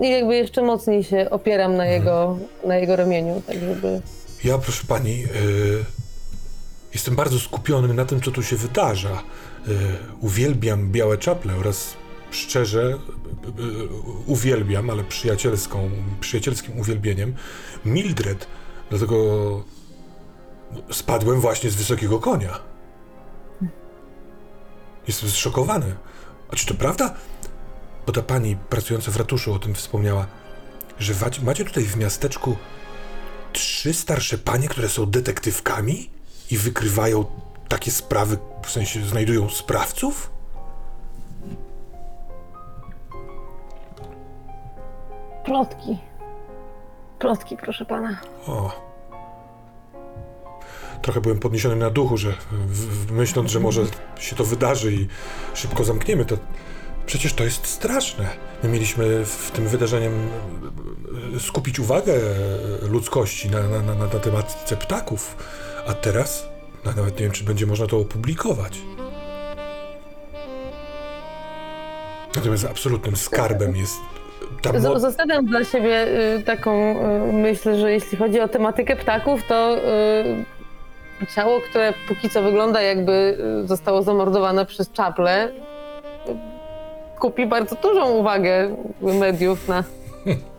I jakby jeszcze mocniej się opieram na jego, na jego ramieniu, tak żeby. Ja, proszę pani, yy, jestem bardzo skupiony na tym, co tu się wydarza. Yy, uwielbiam białe czaple oraz szczerze yy, yy, uwielbiam, ale przyjacielską, przyjacielskim uwielbieniem, Mildred. Dlatego spadłem właśnie z wysokiego konia. Jestem zszokowany. A czy to prawda? Bo ta pani pracująca w ratuszu o tym wspomniała, że macie tutaj w miasteczku trzy starsze panie, które są detektywkami i wykrywają takie sprawy, w sensie znajdują sprawców? Plotki. Plotki, proszę pana. O. Trochę byłem podniesiony na duchu, że w, w, myśląc, że może się to wydarzy i szybko zamkniemy, to przecież to jest straszne. My mieliśmy w tym wydarzeniem skupić uwagę e, ludzkości na, na, na, na tematyce ptaków, a teraz no, nawet nie wiem, czy będzie można to opublikować. Natomiast absolutnym skarbem jest ta mo- Zostawiam dla siebie y, taką y, myśl, że jeśli chodzi o tematykę ptaków, to y, ciało, które póki co wygląda jakby zostało zamordowane przez czaple, kupi bardzo dużą uwagę mediów na,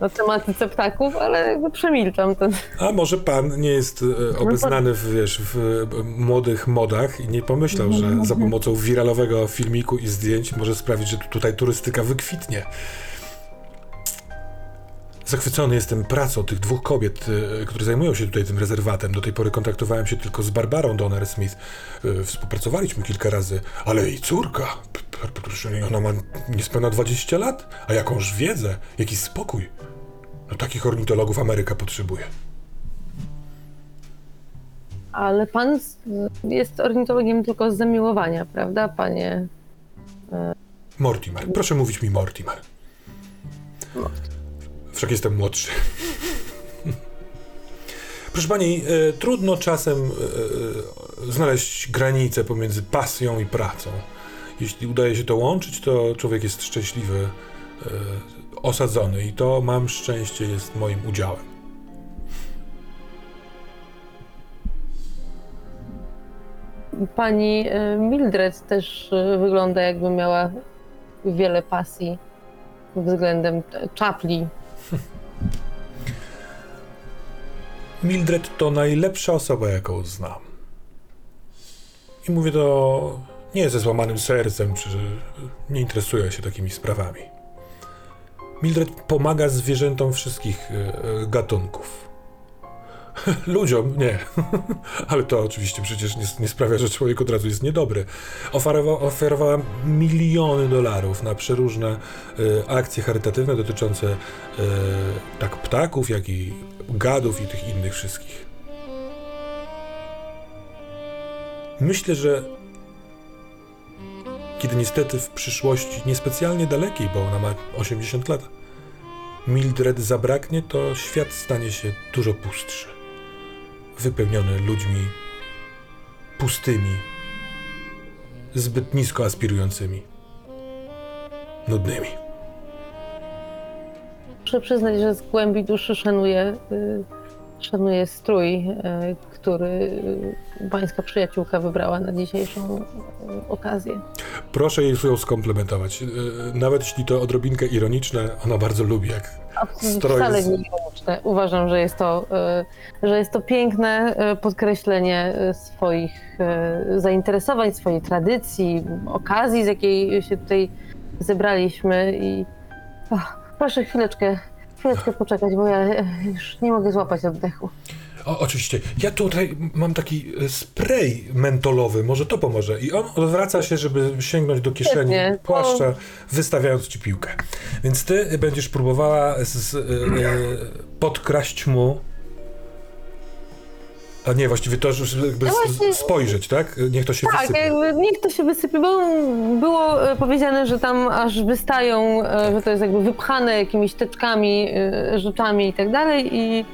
na tematyce ptaków, ale jakby przemilczam ten. A może pan nie jest e, obeznany w, wiesz, w e, młodych modach i nie pomyślał, że za pomocą wiralowego filmiku i zdjęć może sprawić, że tu- tutaj turystyka wykwitnie. Zachwycony jestem pracą tych dwóch kobiet, e, które zajmują się tutaj tym rezerwatem. Do tej pory kontaktowałem się tylko z Barbarą Donner Smith. Współpracowaliśmy kilka razy, ale jej córka, proszę, ona ma niespełna 20 lat, a jakąż wiedzę, jaki spokój. No takich ornitologów Ameryka potrzebuje. Ale pan jest ornitologiem tylko z zamiłowania, prawda, panie? Mortimer. Proszę mówić mi Mortimer. Wszak jestem młodszy. [laughs] Proszę pani, e, trudno czasem e, e, znaleźć granicę pomiędzy pasją i pracą. Jeśli udaje się to łączyć, to człowiek jest szczęśliwy, e, osadzony i to mam szczęście jest moim udziałem. Pani y, Mildred też y, wygląda jakby miała wiele pasji względem czapli. [laughs] Mildred to najlepsza osoba, jaką znam. I mówię to nie ze złamanym sercem, czy nie interesuję się takimi sprawami. Mildred pomaga zwierzętom wszystkich e, e, gatunków. [laughs] Ludziom nie, [laughs] ale to oczywiście przecież nie, nie sprawia, że człowiek od razu jest niedobry. Oferowa, oferowała miliony dolarów na przeróżne e, akcje charytatywne dotyczące tak ptaków, jak i gadów i tych innych wszystkich. Myślę, że kiedy niestety w przyszłości niespecjalnie dalekiej, bo ona ma 80 lat, Mildred zabraknie, to świat stanie się dużo pustszy. Wypełniony ludźmi pustymi, zbyt nisko aspirującymi, nudnymi. Muszę przyznać, że z głębi duszy szanuję, y, szanuję strój, y, który pańska przyjaciółka wybrała na dzisiejszą y, okazję. Proszę jej ją skomplementować. Yy, Nawet jeśli to odrobinkę ironiczne, ona bardzo lubi, jak Absolutnie Stroje wcale nie ironiczne. Uważam, że jest to, że jest to piękne podkreślenie swoich zainteresowań, swojej tradycji, okazji, z jakiej się tutaj zebraliśmy i Ach, proszę chwileczkę, chwileczkę poczekać, bo ja już nie mogę złapać oddechu. O, oczywiście. Ja tutaj mam taki e, spray mentolowy, może to pomoże. I on odwraca się, żeby sięgnąć do kieszeni Świetnie. płaszcza, wystawiając ci piłkę. Więc ty będziesz próbowała z, e, e, podkraść mu. A nie, właściwie to już jakby No właśnie- spojrzeć, tak? Niech to się Tak, wysypie. jakby niech to się wysypie, bo było e, powiedziane, że tam aż wystają, e, że to jest jakby wypchane jakimiś teczkami, e, rzeczami i tak dalej i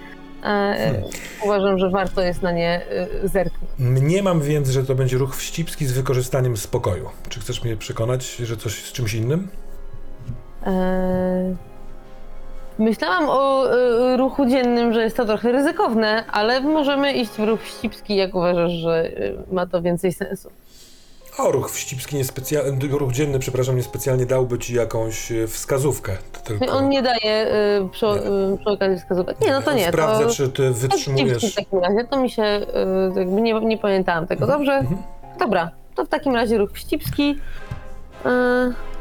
e, uważam, że warto jest na nie zerknąć. Mniemam więc, że to będzie ruch wścibski z wykorzystaniem spokoju. Czy chcesz mnie przekonać, że coś z czymś innym? E, Myślałam o e, ruchu dziennym, że jest to trochę ryzykowne, ale możemy iść w ruch wścibski, jak uważasz, że e, ma to więcej sensu. O, ruch wścibski niespecjalny, ruch dzienny, przepraszam, niespecjalnie dałby ci jakąś e, wskazówkę. Tylko On nie daje e, przy, Nie. e, przy okazji wskazówek. Nie, no to nie. Sprawdzę, to... czy ty wytrzymujesz. w takim razie, to mi się, y, jakby nie, nie pamiętałam tego, dobrze? Mhm. Dobra, to w takim razie ruch wścibski.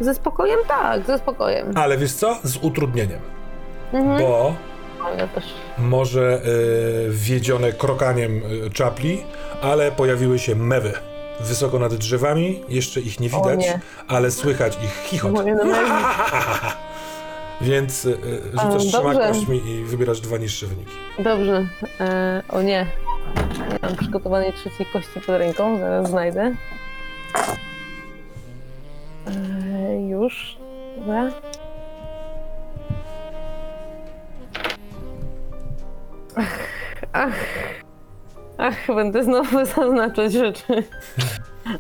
Y, ze spokojem? Tak, ze spokojem. Ale wiesz co? Z utrudnieniem. Mhm. Bo O, ja też. może y, wiedzione krokaniem y, czapli, ale pojawiły się mewy. Wysoko nad drzewami, jeszcze ich nie O widać, nie. ale słychać ich chichot. Moje numery. [laughs] Więc y, rzucasz A, trzema dobrze. kośćmi i wybierasz dwa niższe wyniki. Dobrze. E, o nie. Nie mam przygotowanej trzeciej kości pod ręką, zaraz znajdę. E, już. Dobra. Ach, ach. Ach, będę znowu [laughs] zaznaczać rzeczy.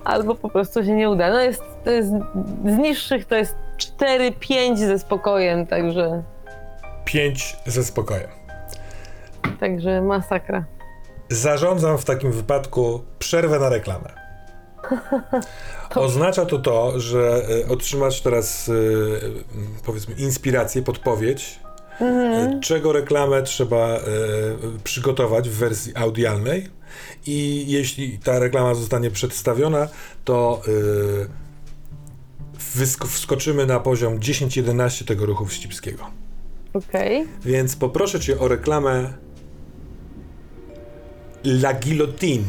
Albo po prostu się nie uda. No jest, to jest z niższych to jest 4-5 ze spokojem, także, Pięć ze spokojem. także masakra. Zarządzam w takim wypadku przerwę na reklamę. [laughs] Oznacza to to, że e, otrzymasz teraz e, powiedzmy inspirację, podpowiedź, e, czego reklamę trzeba e, przygotować w wersji audialnej i jeśli ta reklama zostanie przedstawiona, to e, wskoczymy na poziom 10-11 tego ruchu wścibskiego. Okej. Więc poproszę cię o reklamę La Guillotine.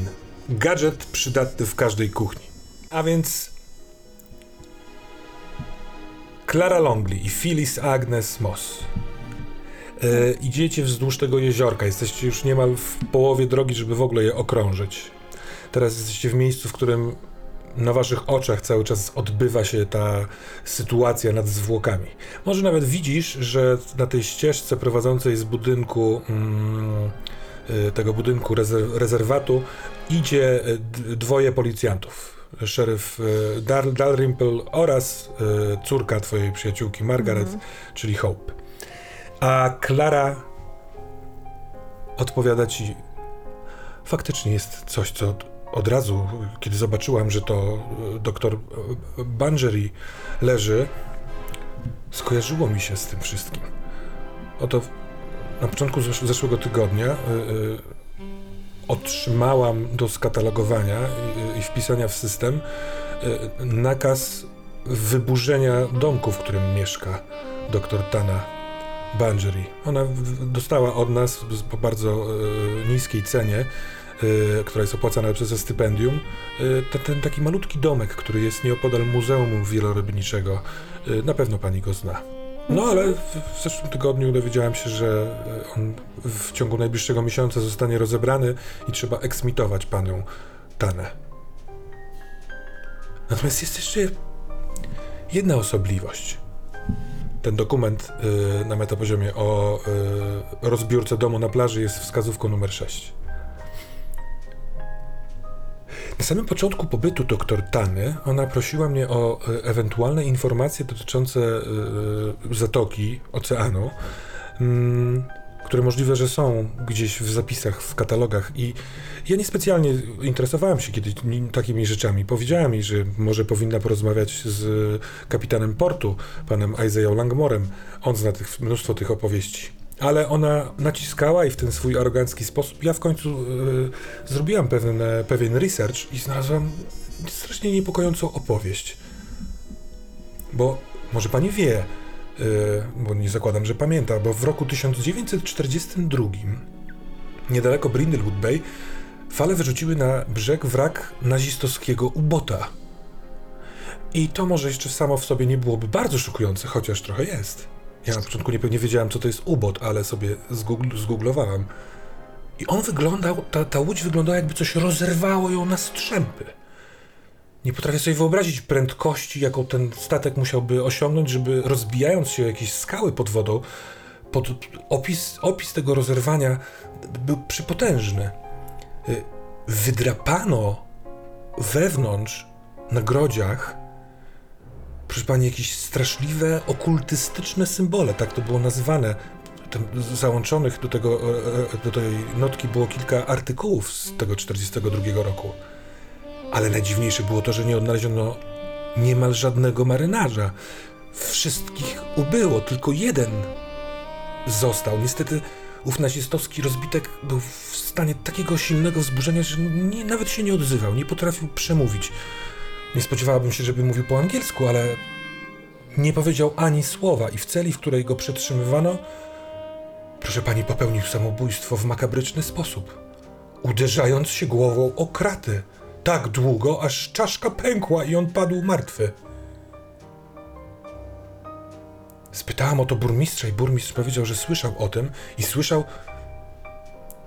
Gadżet przydatny w każdej kuchni. A więc Clara Longley i Phyllis Agnes Moss. E, idziecie wzdłuż tego jeziorka. Jesteście już niemal w połowie drogi, żeby w ogóle je okrążyć. Teraz jesteście w miejscu, w którym na waszych oczach cały czas odbywa się ta sytuacja nad zwłokami. Może nawet widzisz, że na tej ścieżce prowadzącej z budynku mm, y, tego budynku rezer- rezerwatu idzie d- dwoje policjantów. Szeryf y, Dal- Dalrymple oraz córka twojej przyjaciółki Margaret, czyli Hope. A Klara odpowiada ci faktycznie jest coś, co od razu, kiedy zobaczyłam, że to e, doktor e, Bangery leży, skojarzyło mi się z tym wszystkim. Oto na początku zesz- zeszłego tygodnia y, otrzymałam do skatalogowania i, wpisania w system nakaz wyburzenia domku, w którym mieszka doktor Tana Bangery. Ona dostała od nas po bardzo y, niskiej cenie y, która jest opłacana przez stypendium, y, ten, ten taki malutki domek, który jest nieopodal Muzeum Wielorybniczego. Na pewno pani go zna. No ale w, w zeszłym tygodniu dowiedziałem się, że on w ciągu najbliższego miesiąca zostanie rozebrany i trzeba eksmitować panią Tanę. Natomiast jest jeszcze jedna osobliwość. Ten dokument y, na metapoziomie o y, rozbiórce domu na plaży jest wskazówką numer 6. Na samym początku pobytu doktor Tany ona prosiła mnie o e, ewentualne informacje dotyczące e, zatoki, oceanu, mm, które możliwe, że są gdzieś w zapisach, w katalogach. I ja niespecjalnie interesowałem się kiedyś takimi rzeczami. Powiedziałem jej, że może powinna porozmawiać z kapitanem portu, panem Isaiah Langmorem. On zna tych, mnóstwo tych opowieści. Ale ona naciskała i w ten swój arogancki sposób. Ja w końcu e, zrobiłam pewien, pewien research i znalazłam strasznie niepokojącą opowieść. Bo może pani wie, bo nie zakładam, że pamięta, bo w roku 1942 niedaleko Brindlewood Bay fale wyrzuciły na brzeg wrak nazistowskiego ubota. I to może jeszcze samo w sobie nie byłoby bardzo szokujące, chociaż trochę jest. Ja na początku nie, nie wiedziałem, co to jest ubot, ale sobie zgoogl- zgooglowałem. I on wyglądał, ta, ta łódź wyglądała jakby coś rozerwało ją na strzępy. Nie potrafię sobie wyobrazić prędkości, jaką ten statek musiałby osiągnąć, żeby rozbijając się o jakieś skały pod wodą, pod opis, opis tego rozerwania był przypotężny. Y, Wydrapano wewnątrz, na grodziach, proszę pani, jakieś straszliwe, okultystyczne symbole, tak to było nazwane. Tam załączonych do, tego, e, e, do tej notki było kilka artykułów z tego 42 roku. Ale najdziwniejsze było to, że nie odnaleziono niemal żadnego marynarza. Wszystkich ubyło, tylko jeden został. Niestety ów nazistowski rozbitek był w stanie takiego silnego wzburzenia, że nie, nawet się nie odzywał, nie potrafił przemówić. Nie spodziewałabym się, żeby mówił po angielsku, ale nie powiedział ani słowa i w celi, w której go przetrzymywano, proszę pani, popełnił samobójstwo w makabryczny sposób, uderzając się głową o kraty tak długo, aż czaszka pękła i on padł martwy. Spytałam o to burmistrza i burmistrz powiedział, że słyszał o tym i słyszał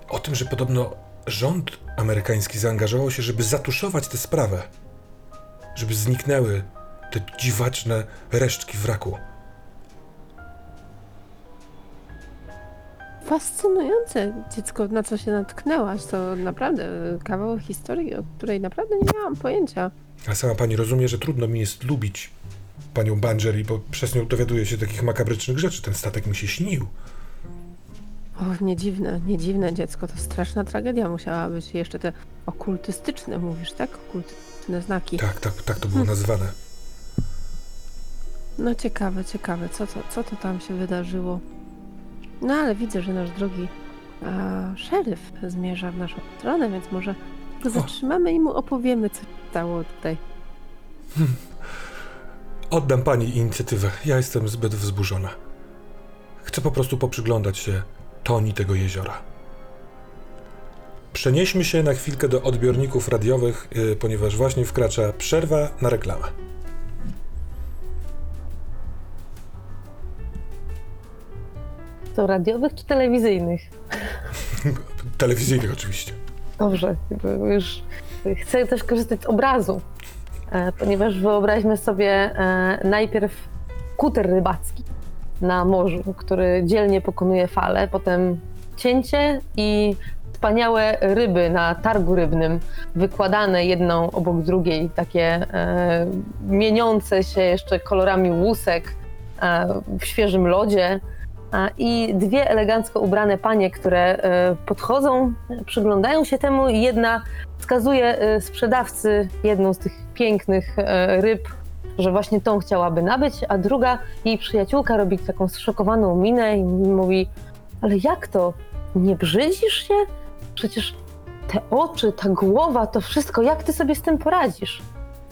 o tym, że podobno rząd amerykański zaangażował się, żeby zatuszować tę sprawę, żeby zniknęły te dziwaczne resztki wraku. Fascynujące dziecko, na co się natknęłaś. To naprawdę kawał historii, o której naprawdę nie miałam pojęcia. A sama pani rozumie, że trudno mi jest lubić panią Bangery, bo przez nią dowiaduję się takich makabrycznych rzeczy. Ten statek mi się śnił. O, nie dziwne, nie dziwne dziecko. To straszna tragedia musiała być. Jeszcze te okultystyczne, mówisz, tak? Okultystyczne znaki. Tak, tak, tak to było nazwane. No ciekawe, ciekawe, co to, co to tam się wydarzyło. No ale widzę, że nasz drogi a, szeryf zmierza w naszą stronę, więc może go zatrzymamy i mu opowiemy, co stało tutaj. [laughs] Oddam pani inicjatywę. Ja jestem zbyt wzburzona. Chcę po prostu poprzyglądać się toni tego jeziora. Przenieśmy się na chwilkę do odbiorników radiowych, yy, ponieważ właśnie wkracza przerwa na reklamę. To radiowych czy telewizyjnych? [laughs] Telewizyjnych oczywiście. Dobrze, już chcę też korzystać z obrazu, e, ponieważ wyobraźmy sobie e, najpierw kuter rybacki na morzu, który dzielnie pokonuje fale, potem cięcie i wspaniałe ryby na targu rybnym, wykładane jedną obok drugiej, takie e, mieniące się jeszcze kolorami łusek w świeżym lodzie. I dwie elegancko ubrane panie, które e, podchodzą, przyglądają się temu i jedna wskazuje e, sprzedawcy jedną z tych pięknych e, ryb, że właśnie tą chciałaby nabyć, a druga, jej przyjaciółka, robi taką zszokowaną minę i mówi: Ale jak to? Nie brzydzisz się? Przecież te oczy, ta głowa, to wszystko, jak ty sobie z tym poradzisz?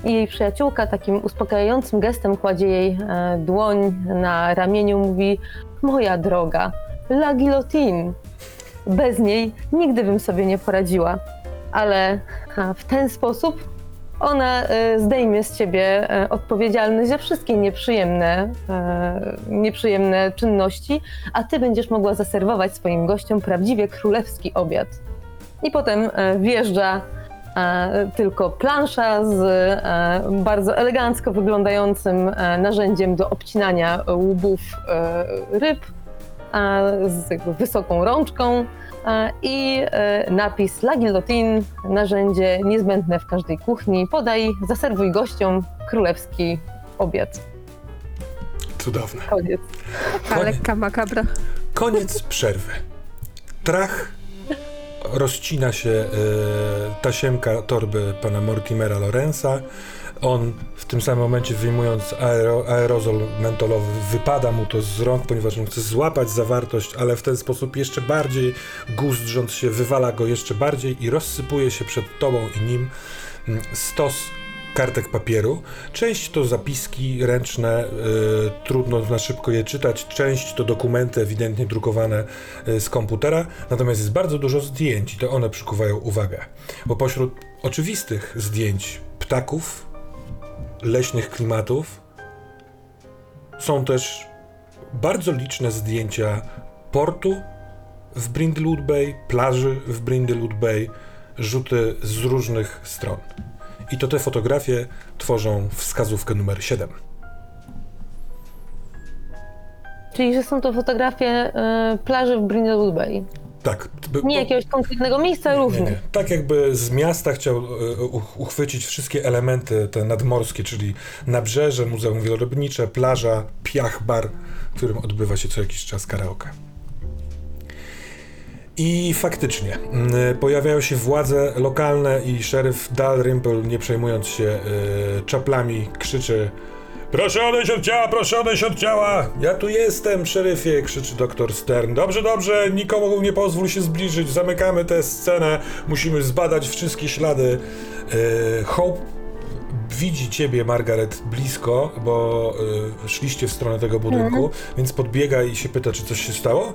I jej przyjaciółka takim uspokajającym gestem kładzie jej dłoń na ramieniu, mówi: Moja droga, la guillotine. Bez niej nigdy bym sobie nie poradziła, ale w ten sposób ona e, zdejmie z ciebie e, odpowiedzialność za wszystkie nieprzyjemne, e, nieprzyjemne czynności, a ty będziesz mogła zaserwować swoim gościom prawdziwie królewski obiad. I potem wjeżdża tylko plansza z e, bardzo elegancko wyglądającym e, narzędziem do obcinania łbów e, ryb, e, z jakby wysoką rączką e, i e, napis La Guillotine, narzędzie niezbędne w każdej kuchni. Podaj, zaserwuj gościom królewski obiad. Cudowne. Koniec. Taka lekka makabra. Koniec przerwy. Trach rozcina się e, tasiemka torby pana Mortimera Lorenza. On w tym samym momencie wyjmując aero, aerozol mentolowy wypada mu to z rąk, ponieważ on chce złapać zawartość, ale w ten sposób jeszcze bardziej guzдрząc się wywala go jeszcze bardziej i rozsypuje się przed tobą i nim mm, stos kartek papieru. Część to zapiski ręczne, y, trudno na szybko je czytać, część to dokumenty ewidentnie drukowane y, z komputera, natomiast jest bardzo dużo zdjęć i to one przykuwają uwagę. Bo pośród oczywistych zdjęć ptaków, leśnych klimatów są też bardzo liczne zdjęcia portu w Brindlewood Bay, plaży w Brindlewood Bay, rzuty z różnych stron. I to te fotografie tworzą wskazówkę numer 7. Czyli, że są to fotografie y, plaży w Brindlewood Bay. Tak. Nie jakiegoś konkretnego miejsca, nie. Tak jakby z miasta chciał uch- uchwycić wszystkie elementy te nadmorskie, czyli nabrzeże, muzeum wielorybnicze, plaża, piach bar, w którym odbywa się co jakiś czas karaoke. I faktycznie mm, pojawiają się władze lokalne i szeryf Dalrymple, nie przejmując się y, czaplami, krzyczy Proszę odejść od ciała, proszę odejść od ciała! Ja tu jestem, szeryfie, krzyczy doktor Stern. Dobrze, dobrze, nikomu nie pozwól się zbliżyć, zamykamy tę scenę, musimy zbadać wszystkie ślady. Yy, Hope widzi ciebie, Margaret, blisko, bo yy, szliście w stronę tego budynku, więc podbiega i się pyta, czy coś się stało?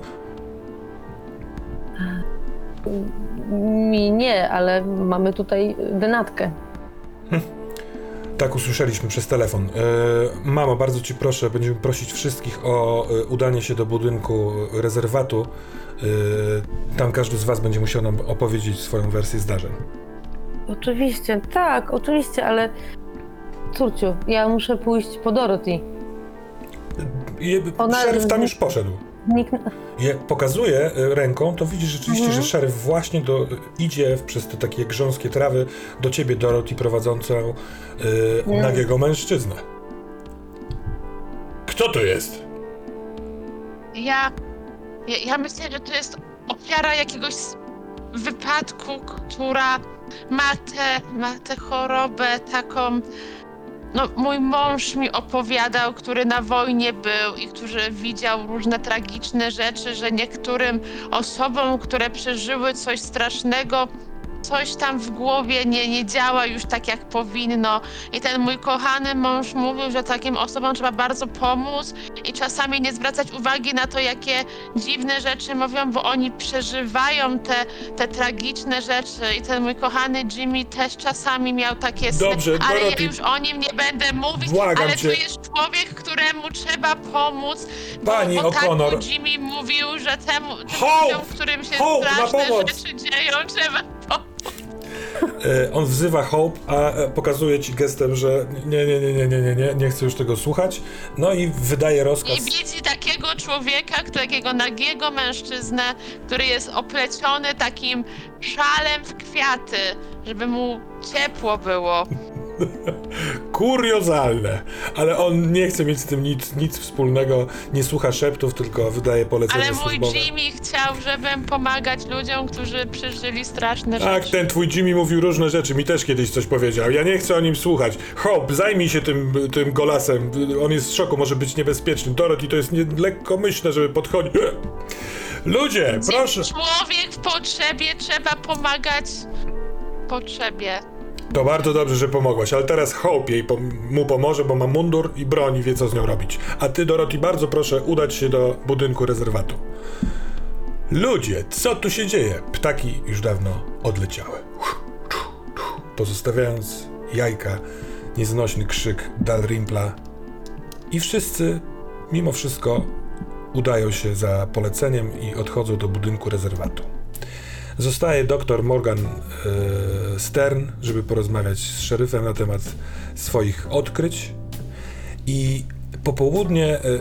Mi nie, ale mamy tutaj denatkę. Tak, usłyszeliśmy przez telefon. E, mamo, bardzo ci proszę, będziemy prosić wszystkich o e, udanie się do budynku rezerwatu. E, tam każdy z was będzie musiał nam opowiedzieć swoją wersję zdarzeń. Oczywiście, tak, oczywiście, ale córciu, ja muszę pójść po Dorothy. I Ona- szeryf tam już poszedł. Nikt... Jak pokazuje e, ręką, to widzisz rzeczywiście, Mhm. że szeryf właśnie do, idzie przez te takie grząskie trawy do ciebie, Dorothy, prowadzącą Nie. nagiego mężczyznę. Kto to jest? Ja, ja, ja myślę, że to jest ofiara jakiegoś wypadku, która ma tę ma tę chorobę taką. No, mój mąż mi opowiadał, który na wojnie był i który widział różne tragiczne rzeczy, że niektórym osobom, które przeżyły coś strasznego, coś tam w głowie nie, nie działa już tak, jak powinno. I ten mój kochany mąż mówił, że takim osobom trzeba bardzo pomóc i czasami nie zwracać uwagi na to, jakie dziwne rzeczy mówią, bo oni przeżywają te, te tragiczne rzeczy. I ten mój kochany Jimmy też czasami miał takie sny, Dobrze, ale Dorothy. ja już o nim nie będę mówić, Błagam ale cię. to jest człowiek, któremu trzeba pomóc. Pani bo, tak O'Connor. mu Jimmy mówił, że temu, tym Hope! ludziom, którym się Hope, na straszne pomoc! rzeczy dzieją, trzeba on wzywa Hope, a e, pokazuje ci gestem, że nie, nie, nie, nie, nie, nie, nie, nie chcę już tego słuchać. No i wydaje rozkaz. I widzi takiego człowieka, takiego nagiego mężczyznę, który jest opleciony takim szalem w kwiaty, żeby mu ciepło było. Kuriozalne, ale on nie chce mieć z tym nic, nic wspólnego, nie słucha szeptów, tylko wydaje polecenia Ale mój służbowe. Jimmy chciał, żebym pomagać ludziom, którzy przeżyli straszne Tak, rzeczy. ten twój Jimmy mówił różne rzeczy, mi też kiedyś coś powiedział. Ja nie chcę o nim słuchać. Hope, zajmij się tym, tym golasem. On jest w szoku, może być niebezpieczny. Dorothy, to jest nie, lekkomyślne, żeby podchodzić. [clears throat] Ludzie, proszę. Człowiek w potrzebie trzeba pomagać potrzebie. To bardzo dobrze, że pomogłaś, ale teraz Hope jej pom- mu pomoże, bo ma mundur i broń i wie, co z nią robić. A ty, Dorothy, bardzo proszę udać się do budynku rezerwatu. Ludzie, co tu się dzieje? Ptaki już dawno odleciały. Pozostawiając jajka, nieznośny krzyk Dalrympla i wszyscy, mimo wszystko, udają się za poleceniem i odchodzą do budynku rezerwatu. Zostaje doktor Morgan e, Stern, żeby porozmawiać z szeryfem na temat swoich odkryć. I popołudnie e, e,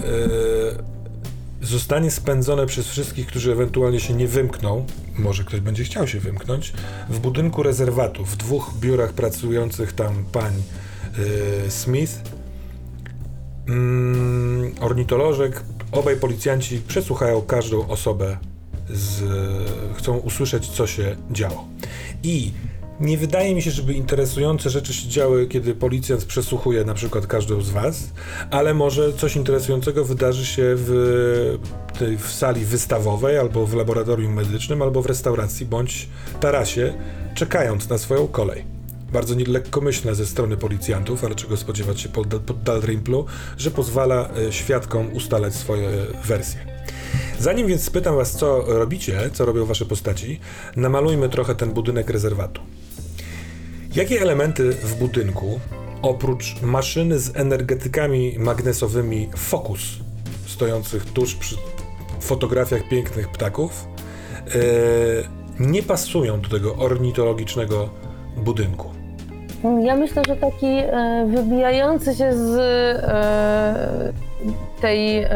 zostanie spędzone przez wszystkich, którzy ewentualnie się nie wymkną, może ktoś będzie chciał się wymknąć, w budynku rezerwatu, w dwóch biurach pracujących tam pań Smith, mm, ornitolożek Obaj policjanci przesłuchają każdą osobę, z, chcą usłyszeć, co się działo. I nie wydaje mi się, żeby interesujące rzeczy się działy, kiedy policjant przesłuchuje na przykład każdą z was, ale może coś interesującego wydarzy się w, tej, w sali wystawowej, albo w laboratorium medycznym, albo w restauracji, bądź tarasie, czekając na swoją kolej. Bardzo lekkomyślne ze strony policjantów, ale czego spodziewać się pod, pod Dalrymplu, że pozwala e, świadkom ustalać swoje wersje. Zanim więc spytam was, co robicie, co robią wasze postaci, namalujmy trochę ten budynek rezerwatu. Jakie elementy w budynku, oprócz maszyny z energetykami magnesowymi Focus, stojących tuż przy fotografiach pięknych ptaków, e, nie pasują do tego ornitologicznego budynku? Ja myślę, że taki e, wybijający się z e, tej e,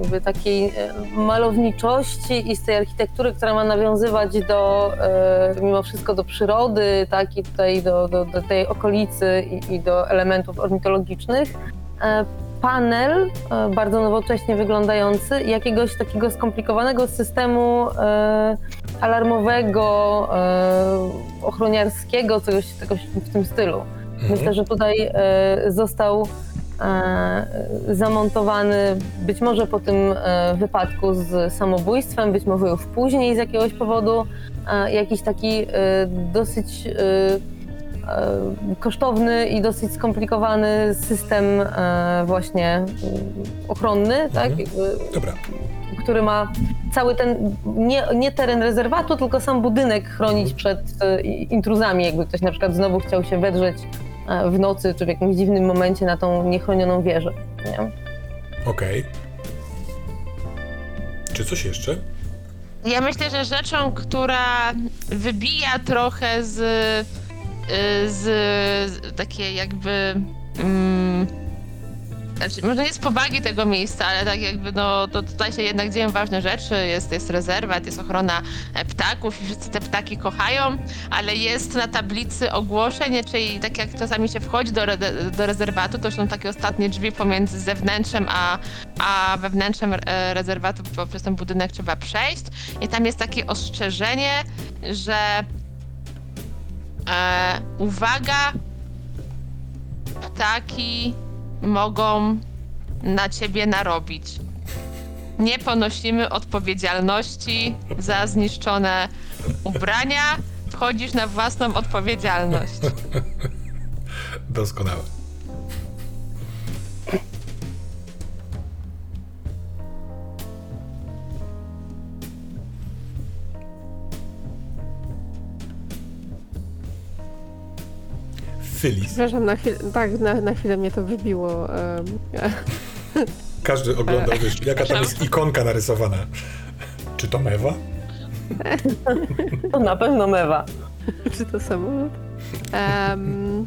jakby takiej e, malowniczości i z tej architektury, która ma nawiązywać do e, mimo wszystko do przyrody, tak i tutaj do, do, do tej okolicy i, i do elementów ornitologicznych. E, panel, bardzo nowocześnie wyglądający, jakiegoś takiego skomplikowanego systemu e, alarmowego, e, ochroniarskiego, czegoś, czegoś w tym stylu. Myślę, że tutaj e, został zamontowany być może po tym e, wypadku z samobójstwem, być może już później z jakiegoś powodu, e, jakiś taki e, dosyć e, e, kosztowny i dosyć skomplikowany system e, właśnie ochronny, tak? Mhm. Jakby Dobra, który ma cały ten, nie, nie teren rezerwatu, tylko sam budynek chronić przed e, intruzami, jakby ktoś na przykład znowu chciał się wedrzeć e, w nocy czy w jakimś dziwnym momencie na tą niechronioną wieżę. Nie? okej. Czy coś jeszcze? Ja myślę, że rzeczą, która wybija trochę z, y, z, z takiej jakby. Mm, znaczy, może nie z powagi tego miejsca, ale tak jakby no, to tutaj się jednak dzieją ważne rzeczy. Jest, jest rezerwat, jest ochrona e, ptaków i wszyscy te ptaki kochają, ale jest na tablicy ogłoszeń, czyli tak jak czasami się wchodzi do, do rezerwatu, to są takie ostatnie drzwi pomiędzy zewnętrzem a, a wewnętrzem e, rezerwatu, bo przez ten budynek trzeba przejść. I tam jest takie ostrzeżenie, że e, uwaga, ptaki mogą na ciebie narobić. Nie ponosimy odpowiedzialności za zniszczone ubrania. Wchodzisz na własną odpowiedzialność. [laughs] Doskonałe. Fylis. Przepraszam, na chwilę, tak, na, na chwilę mnie to wybiło. [laughs] Każdy oglądał, wiesz, jaka tam jest ikonka narysowana. Czy to mewa? To na pewno mewa. [laughs] Czy to samolot? Em,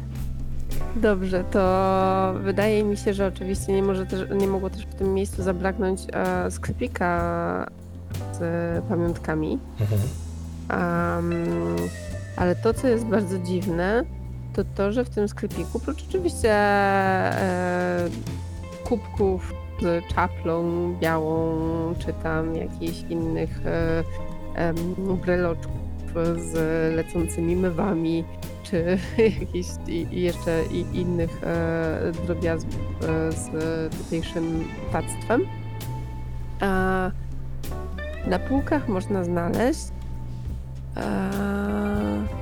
dobrze, to wydaje mi się, że oczywiście nie, może też, nie mogło też w tym miejscu zabraknąć e, sklepika z pamiątkami. Mhm. Em, ale to, co jest bardzo dziwne, to to, że w tym sklepiku, oprócz oczywiście e, kubków z czaplą białą, czy tam jakichś innych e, em, breloczków z lecącymi mywami, czy [laughs] jakichś i, jeszcze i innych e, drobiazgów e, z tutejszym ptactwem. Na półkach można znaleźć e,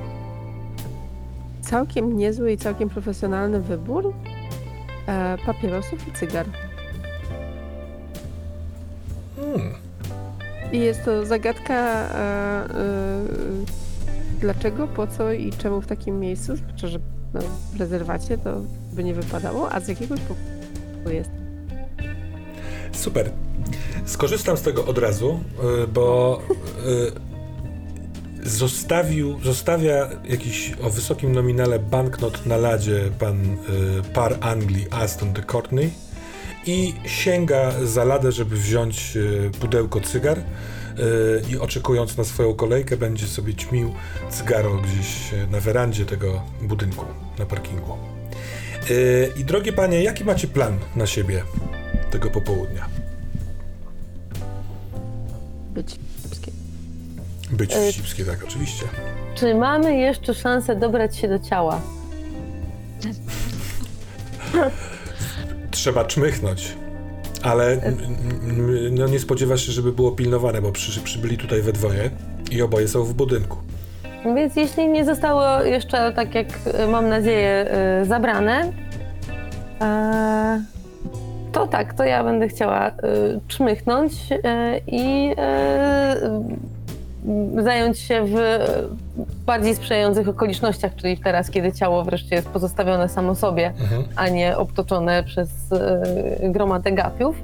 całkiem niezły i całkiem profesjonalny wybór e, papierosów i cygar. Hmm. I jest to zagadka, e, e, dlaczego, po co i czemu w takim miejscu, zwłaszcza, że no, w rezerwacie to by nie wypadało, a z jakiegoś powodu jest. Super. Skorzystam z tego od razu, y, bo y, zostawił, zostawia jakiś o wysokim nominale banknot na ladzie pan y, par Anglii Aston de Courtney i sięga za ladę, żeby wziąć y, pudełko cygar y, i oczekując na swoją kolejkę będzie sobie ćmił cygaro gdzieś na werandzie tego budynku, na parkingu. I drogie panie, jaki macie plan na siebie tego popołudnia? być. Być Y- wścibskie, tak, oczywiście. Czy mamy jeszcze szansę dobrać się do ciała? Trzeba czmychnąć. Ale n- no nie spodziewasz się, żeby było pilnowane, bo przy, przybyli tutaj we dwoje i oboje są w budynku. Więc jeśli nie zostało jeszcze, tak jak e, mam nadzieję, zabrane, to tak, to ja będę chciała czmychnąć i zająć się w bardziej sprzyjających okolicznościach, czyli teraz, kiedy ciało wreszcie jest pozostawione samo sobie, Mhm. a nie obtoczone przez e, gromadę gapiów.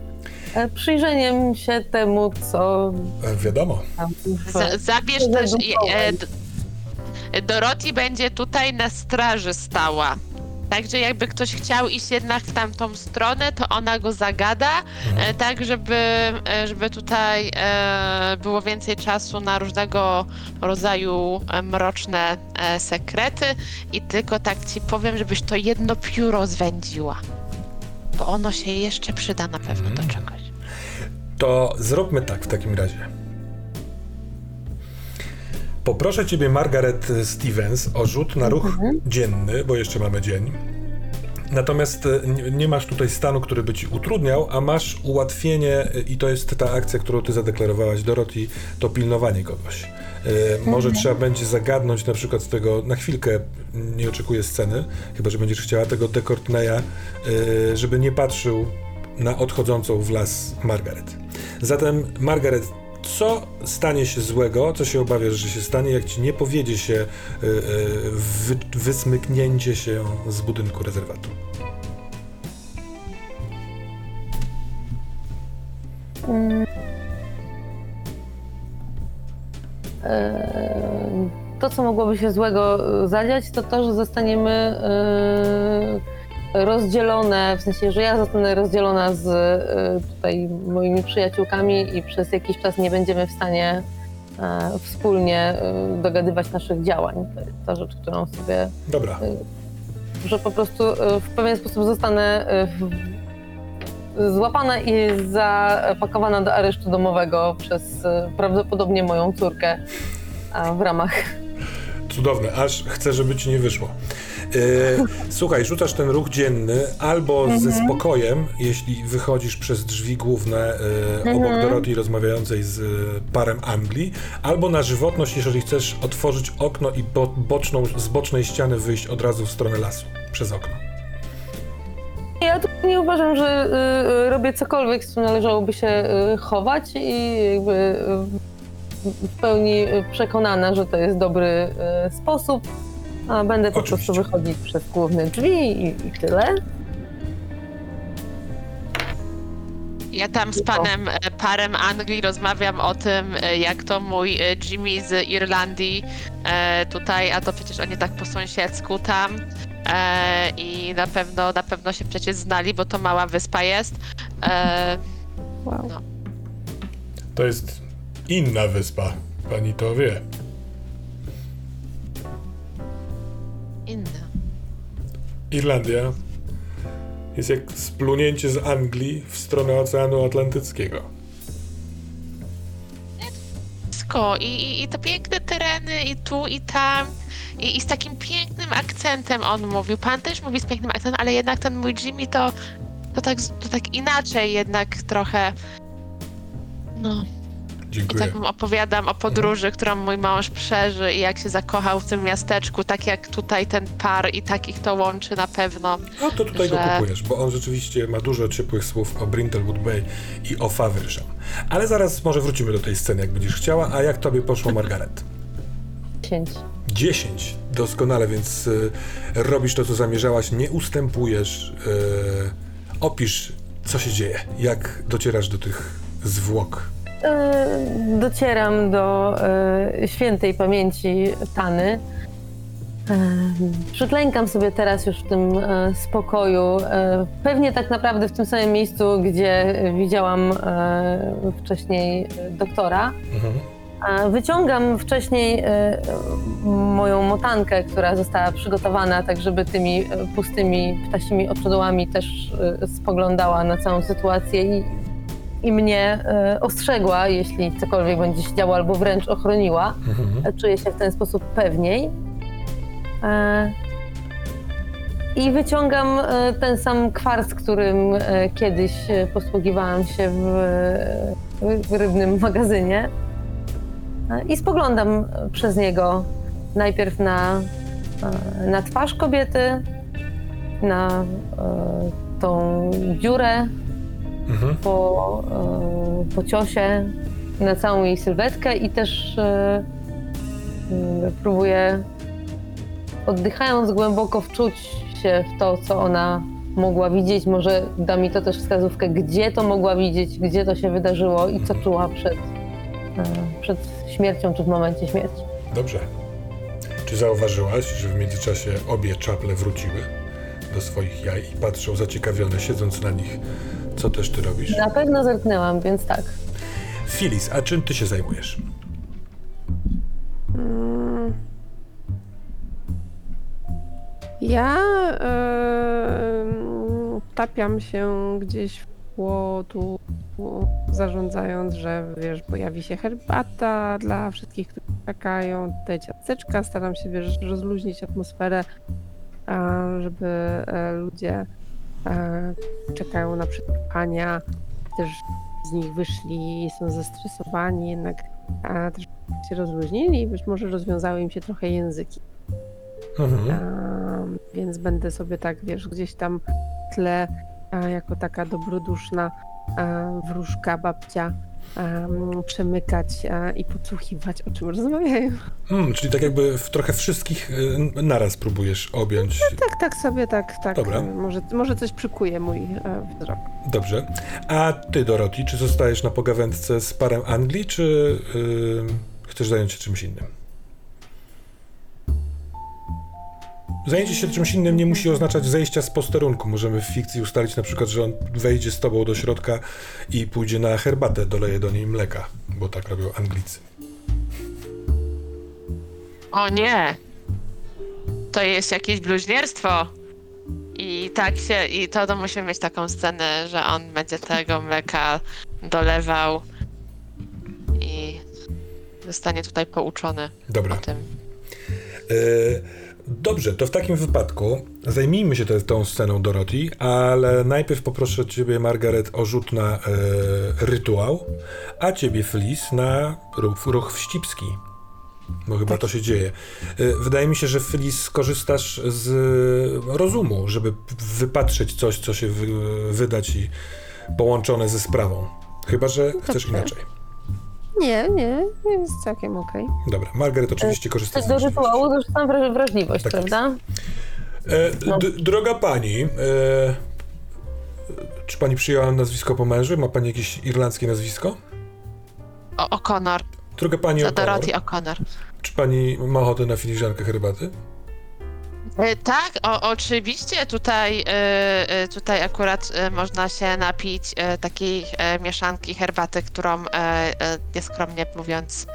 e, Przyjrzeniem się temu, co E, wiadomo. Z, zabierz też. zadupować. E, D- Dorothy będzie tutaj na straży stała. Także jakby ktoś chciał iść jednak w tamtą stronę, to ona go zagada, e, tak żeby, e, żeby tutaj e, było więcej czasu na różnego rodzaju e, mroczne e, sekrety i tylko tak ci powiem, żebyś to jedno pióro zwędziła. Bo ono się jeszcze przyda na pewno do czegoś. To zróbmy tak w takim razie. Poproszę ciebie, Margaret Stevens, o rzut na ruch dzienny, bo jeszcze mamy dzień. Natomiast e, nie, masz tutaj stanu, który by ci utrudniał, a masz ułatwienie, e, i to jest ta akcja, którą ty zadeklarowałaś, Dorothy, to pilnowanie kogoś. E, Może trzeba będzie zagadnąć na przykład z tego, na chwilkę nie oczekuję sceny, chyba że będziesz chciała tego de Courtenaya, e, żeby nie patrzył na odchodzącą w las Margaret. Zatem, Margaret, co stanie się złego, co się obawiasz, że się stanie, jak ci nie powiedzie się y, y, wy, wysmyknięcie się z budynku rezerwatu? E, to, co mogłoby się złego e, zadziać, to to, że zostaniemy e, rozdzielone, w sensie, że ja zostanę rozdzielona z e, tutaj moimi przyjaciółkami i przez jakiś czas nie będziemy w stanie e, wspólnie e, dogadywać naszych działań. To jest ta rzecz, którą sobie, Dobra, że po prostu w pewien sposób zostanę złapana i zapakowana do aresztu domowego przez prawdopodobnie moją córkę w ramach cudowne, aż chcę, żeby ci nie wyszło. Y, słuchaj, rzucasz ten ruch dzienny albo ze spokojem, jeśli wychodzisz przez drzwi główne y, obok Dorothy rozmawiającej z y, parem Anglii, albo na żywotność, jeżeli chcesz otworzyć okno i bo, boczną, z bocznej ściany wyjść od razu w stronę lasu, przez okno. Ja tu nie uważam, że y, robię cokolwiek, z czym należałoby się y, chować i jakby y, w pełni przekonana, że to jest dobry sposób. A będę po Oczywiście. prostu wychodzić przez główne drzwi i, i tyle. Ja tam z panem e, parem Anglii rozmawiam o tym, e, jak to mój e, Jimmy z Irlandii e, tutaj, a to przecież oni tak po sąsiedzku tam e, i na pewno, na pewno się przecież znali, bo to mała wyspa jest. E, Wow. To jest inna wyspa, pani to wie. Inna. Irlandia jest jak splunięcie z Anglii w stronę Oceanu Atlantyckiego. Wszystko I, i, i te piękne tereny i tu i tam. I, I z takim pięknym akcentem on mówił. Pan też mówi z pięknym akcentem, ale jednak ten mój Jimmy to, to, tak, to tak inaczej jednak trochę. No. I Dziękuję. tak mu opowiadam o podróży, którą mój mąż przeżył i jak się zakochał w tym miasteczku, tak jak tutaj ten par i tak ich to łączy na pewno. No to tutaj go że- kupujesz, bo on rzeczywiście ma dużo ciepłych słów o Brindlewood Bay i o Faversham. Ale zaraz może wrócimy do tej sceny, jak będziesz chciała. A jak tobie poszło, Margaret? 10. 10. Doskonale, więc y, robisz to, co zamierzałaś, nie ustępujesz. Y, opisz, co się dzieje, jak docierasz do tych zwłok. E, docieram do e, świętej pamięci Tany. E, przyklękam sobie teraz już w tym spokoju. Pewnie tak naprawdę w tym samym miejscu, gdzie widziałam wcześniej doktora. Mhm. Wyciągam wcześniej moją motankę, która została przygotowana, tak żeby tymi pustymi ptasimi oczodołami też spoglądała na całą sytuację i i mnie e, ostrzegła, jeśli cokolwiek będzie się działo, albo wręcz ochroniła. Mhm. E, Czuję się w ten sposób pewniej. E, I wyciągam e, ten sam kwarc, którym e, kiedyś e, posługiwałam się w, w rybnym magazynie. E, I spoglądam przez niego najpierw na, e, na twarz kobiety, na e, tą dziurę Mhm. po, e, po ciosie, na całą jej sylwetkę i też e, próbuję oddychając głęboko wczuć się w to, co ona mogła widzieć. Może da mi to też wskazówkę, gdzie to mogła widzieć, gdzie to się wydarzyło i co czuła przed, e, przed śmiercią czy w momencie śmierci. Dobrze. Czy zauważyłaś, że w międzyczasie obie czaple wróciły do swoich jaj i patrzą zaciekawione, siedząc na nich, co też ty robisz? Na pewno zerknęłam, więc tak. Filis, a czym ty się zajmujesz? Ja em, tapiam się gdzieś w płotu, zarządzając, że wiesz, pojawi się herbata dla wszystkich, którzy czekają, tutaj ciasteczka, staram się wiesz, rozluźnić atmosferę, a, żeby e, ludzie czekają na przesłuchania, też z nich wyszli, są zestresowani, jednak a, też się rozluźnili i być może rozwiązały im się trochę języki. Mhm. Em, więc będę sobie tak, wiesz, gdzieś tam w tle a, jako taka dobroduszna a, wróżka, babcia em, przemykać a, i podsłuchiwać, o czym rozmawiają. Hmm, czyli tak jakby w trochę wszystkich y, naraz próbujesz objąć. Tak, tak sobie, tak, tak. Dobra. e, Może, może coś przykuje mój e, wzrok. Dobrze. A ty, Doroti, czy zostajesz na pogawędce z parem Anglii, czy y, chcesz zająć się czymś innym? Zajęcie się czymś innym nie musi oznaczać zejścia z posterunku. Możemy w fikcji ustalić na przykład, że on wejdzie z tobą do środka i pójdzie na herbatę, doleje do niej mleka, bo tak robią Anglicy. O nie! To jest jakieś bluźnierstwo. I tak się, i to, to musimy mieć taką scenę, że on będzie tego mleka dolewał i zostanie tutaj pouczony Dobra. o tym. E, Dobrze, to w takim wypadku zajmijmy się te, tą sceną Dorothy, ale najpierw poproszę ciebie, Margaret, o rzut na e, rytuał, a ciebie, Flis, na ruch, ruch wścibski. Bo chyba to się dzieje. E, Wydaje mi się, że Flis skorzystasz z rozumu, żeby wypatrzeć coś, co się wy, wyda ci połączone ze sprawą. Chyba, że chcesz inaczej. Nie, nie, jest całkiem okej. Dobra, Margaret oczywiście korzysta z Do możliwości. rytuału dorzucam wra- wrażliwość, Tak jest. prawda? E, d- droga pani, e, czy pani przyjęła nazwisko po mężu? Ma pani jakieś irlandzkie nazwisko? O, O'Connor, Droga pani O'Connor, Dorothy O'Connor. czy pani ma ochotę na filiżankę herbaty? E, Tak, o, oczywiście tutaj, e, e, tutaj akurat można się napić takiej mieszanki herbaty, którą nieskromnie mówiąc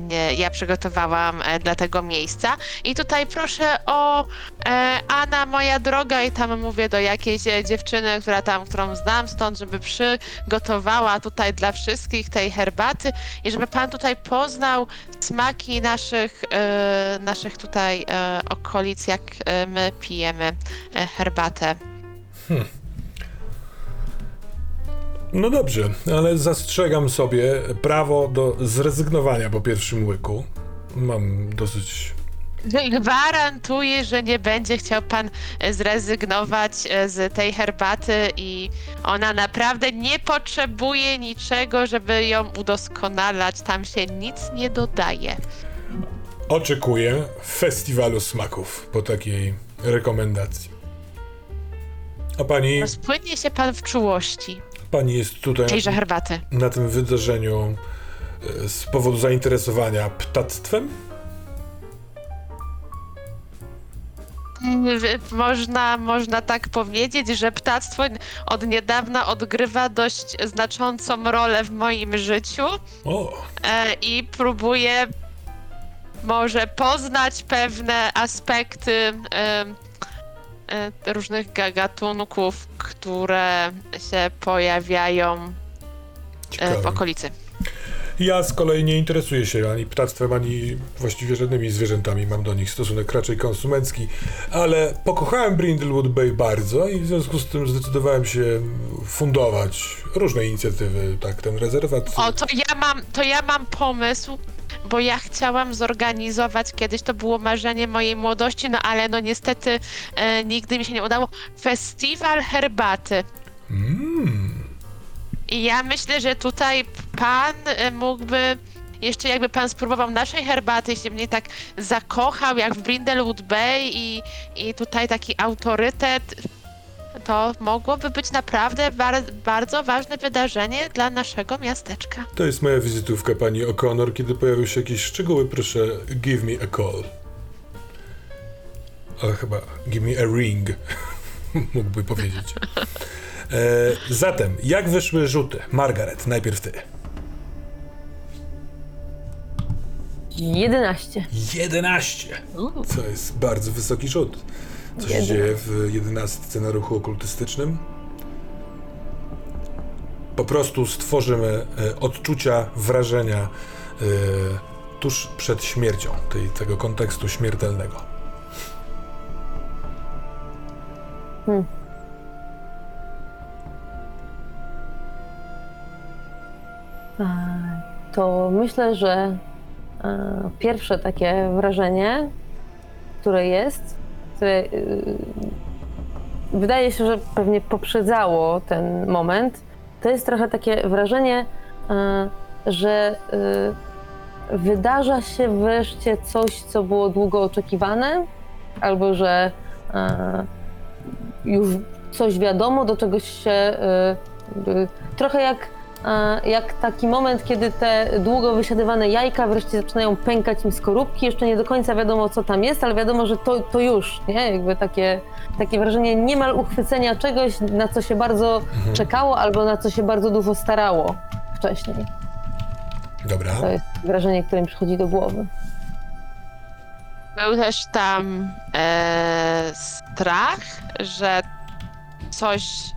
nie, ja przygotowałam dla tego miejsca. I tutaj proszę o e, Anna, moja droga, i tam mówię do jakiejś dziewczyny, która tam, którą znam stąd, żeby przygotowała tutaj dla wszystkich tej herbaty i żeby pan tutaj poznał smaki naszych, e, naszych tutaj e, okolic, jak e, my pijemy herbatę. No dobrze, ale zastrzegam sobie prawo do zrezygnowania po pierwszym łyku. Mam dosyć... Gwarantuję, że nie będzie chciał pan e, zrezygnować e, z tej herbaty i ona naprawdę nie potrzebuje niczego, żeby ją udoskonalać. Tam się nic nie dodaje. Oczekuję festiwalu smaków po takiej rekomendacji. A pani, Rozpłynie się pan w czułości pani jest tutaj tejże herbaty. na tym wydarzeniu e, z powodu zainteresowania ptactwem? Można, można tak powiedzieć, że ptactwo od niedawna odgrywa dość znaczącą rolę w moim życiu O, e, i próbuję może poznać pewne aspekty e, różnych ga- gatunków, które się pojawiają e, w okolicy. Ja z kolei nie interesuję się ani ptactwem, ani właściwie żadnymi zwierzętami. Mam do nich stosunek raczej konsumencki, ale pokochałem Brindlewood Bay bardzo i w związku z tym zdecydowałem się fundować różne inicjatywy. Tak, ten rezerwat. O, to ja mam, to ja mam pomysł, bo ja chciałam zorganizować kiedyś, to było marzenie mojej młodości, no ale no niestety e, nigdy mi się nie udało, festiwal herbaty. Mm, I ja myślę, że tutaj pan e, mógłby, jeszcze jakby pan spróbował naszej herbaty, się mnie tak zakochał, jak w Brindlewood Bay i, i tutaj taki autorytet, to mogłoby być naprawdę bar- bardzo ważne wydarzenie dla naszego miasteczka. to jest moja wizytówka, pani O'Connor. Kiedy pojawią się jakieś szczegóły, proszę give me a call. Ale chyba give me a ring, [laughs] mógłby powiedzieć. E, zatem, jak wyszły rzuty? Margaret, najpierw ty. 11. 11! Co jest bardzo wysoki rzut. Co się dzieje w jedenastce na ruchu okultystycznym? Po prostu stworzymy e, odczucia, wrażenia e, tuż przed śmiercią, tej, tego kontekstu śmiertelnego. To myślę, że e, pierwsze takie wrażenie, które jest, które y, wydaje się, że pewnie poprzedzało ten moment, to jest trochę takie wrażenie, e, że wydarza się wreszcie coś, co było długo oczekiwane, albo że e, już coś wiadomo, do czegoś się trochę jak, e, jak taki moment, kiedy te długo wysiadywane jajka wreszcie zaczynają pękać im skorupki. Jeszcze nie do końca wiadomo, co tam jest, ale wiadomo, że to, to już, nie? Jakby takie, takie wrażenie niemal uchwycenia czegoś, na co się bardzo czekało, albo na co się bardzo dużo starało wcześniej. Dobra. To jest wrażenie, które mi przychodzi do głowy. Był też tam e, strach, że coś.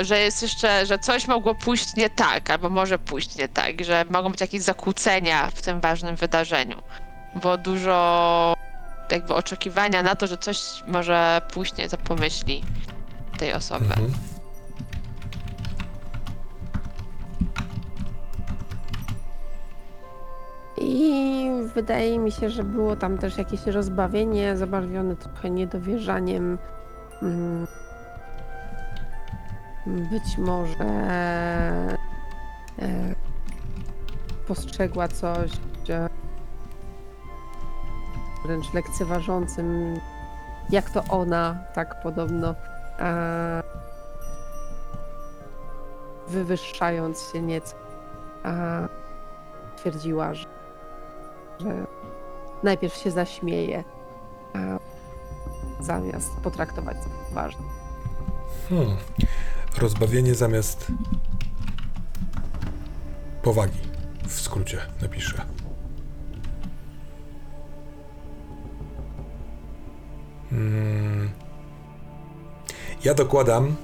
Że jest jeszcze, że coś mogło pójść nie tak, albo może pójść nie tak, że mogą być jakieś zakłócenia w tym ważnym wydarzeniu. Było dużo jakby oczekiwania na to, że coś może pójść nie za pomyśli tej osoby. Mhm. I wydaje mi się, że było tam też jakieś rozbawienie, zabarwione trochę niedowierzaniem. Mm. Być może e, postrzegła coś e, wręcz lekceważącym, jak to ona, tak podobno, e, wywyższając się nieco, e, twierdziła, że że najpierw się zaśmieje, zamiast potraktować to poważnie. Hmm. Rozbawienie zamiast powagi. W skrócie napiszę. Hmm. Ja dokładam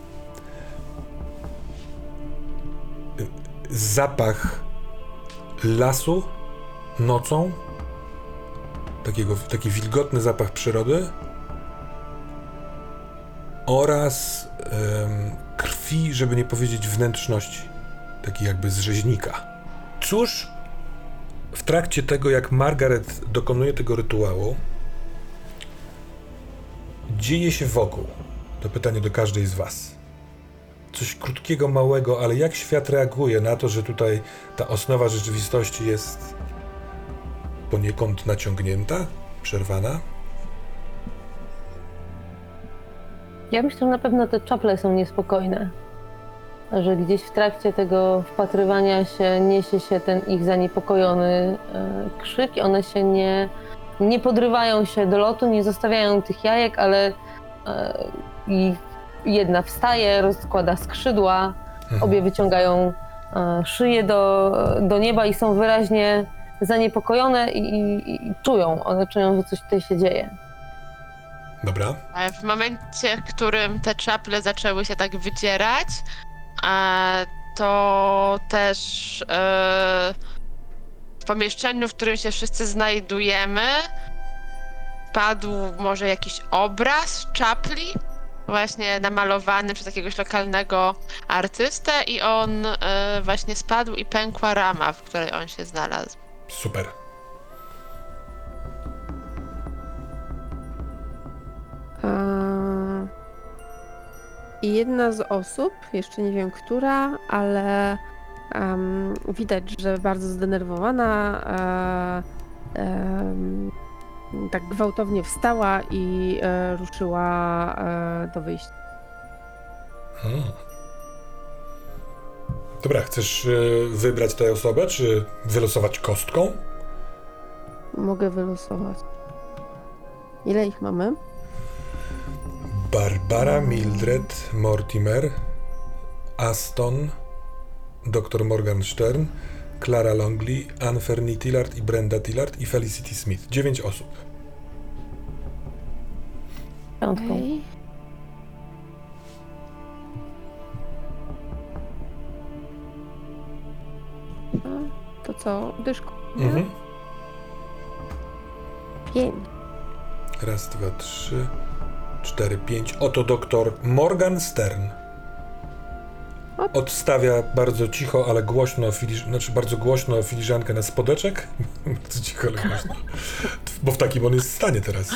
zapach lasu nocą, takiego, taki wilgotny zapach przyrody oraz em, krwi, żeby nie powiedzieć wnętrzności, taki jakby z rzeźnika. Cóż, w trakcie tego, jak Margaret dokonuje tego rytuału, dzieje się wokół? To pytanie do każdej z Was. Coś krótkiego, małego, ale jak świat reaguje na to, że tutaj ta osnowa rzeczywistości jest poniekąd naciągnięta, przerwana? Ja myślę, że na pewno te czaple są niespokojne. Że gdzieś w trakcie tego wpatrywania się niesie się ten ich zaniepokojony e, krzyk i one się nie, nie podrywają się do lotu, nie zostawiają tych jajek, ale e, jedna wstaje, rozkłada skrzydła, obie wyciągają e, szyję do, do nieba i są wyraźnie zaniepokojone i, i, i czują, one czują, że coś tutaj się dzieje. Dobra. Ale w momencie, w którym te czaple zaczęły się tak wydzierać, to też e, w pomieszczeniu, w którym się wszyscy znajdujemy, padł może jakiś obraz czapli, właśnie namalowany przez jakiegoś lokalnego artystę i on e, właśnie spadł i pękła rama, w której on się znalazł. Super. I jedna z osób, jeszcze nie wiem która, ale em, widać, że bardzo zdenerwowana, e, em, tak gwałtownie wstała i e, ruszyła e, do wyjścia. Hmm. Dobra, chcesz e, wybrać tę osobę, czy wylosować kostką? Mogę wylosować. Ile ich mamy? Barbara Mildred Mortimer, Aston, dr Morgan Stern, Clara Longley, Anne Fernie Tillard i Brenda Tillard i Felicity Smith. Dziewięć osób. Piątką. A, To co? Dyszku. Mhm. Pięć. Raz, dwa, trzy, cztery, pięć. Oto doktor Morgan Stern. Odstawia bardzo cicho, ale głośno, filiż... znaczy bardzo głośno filiżankę na spodeczek. [laughs] bardzo cicho, ale głośno. Bo w takim on jest stanie teraz.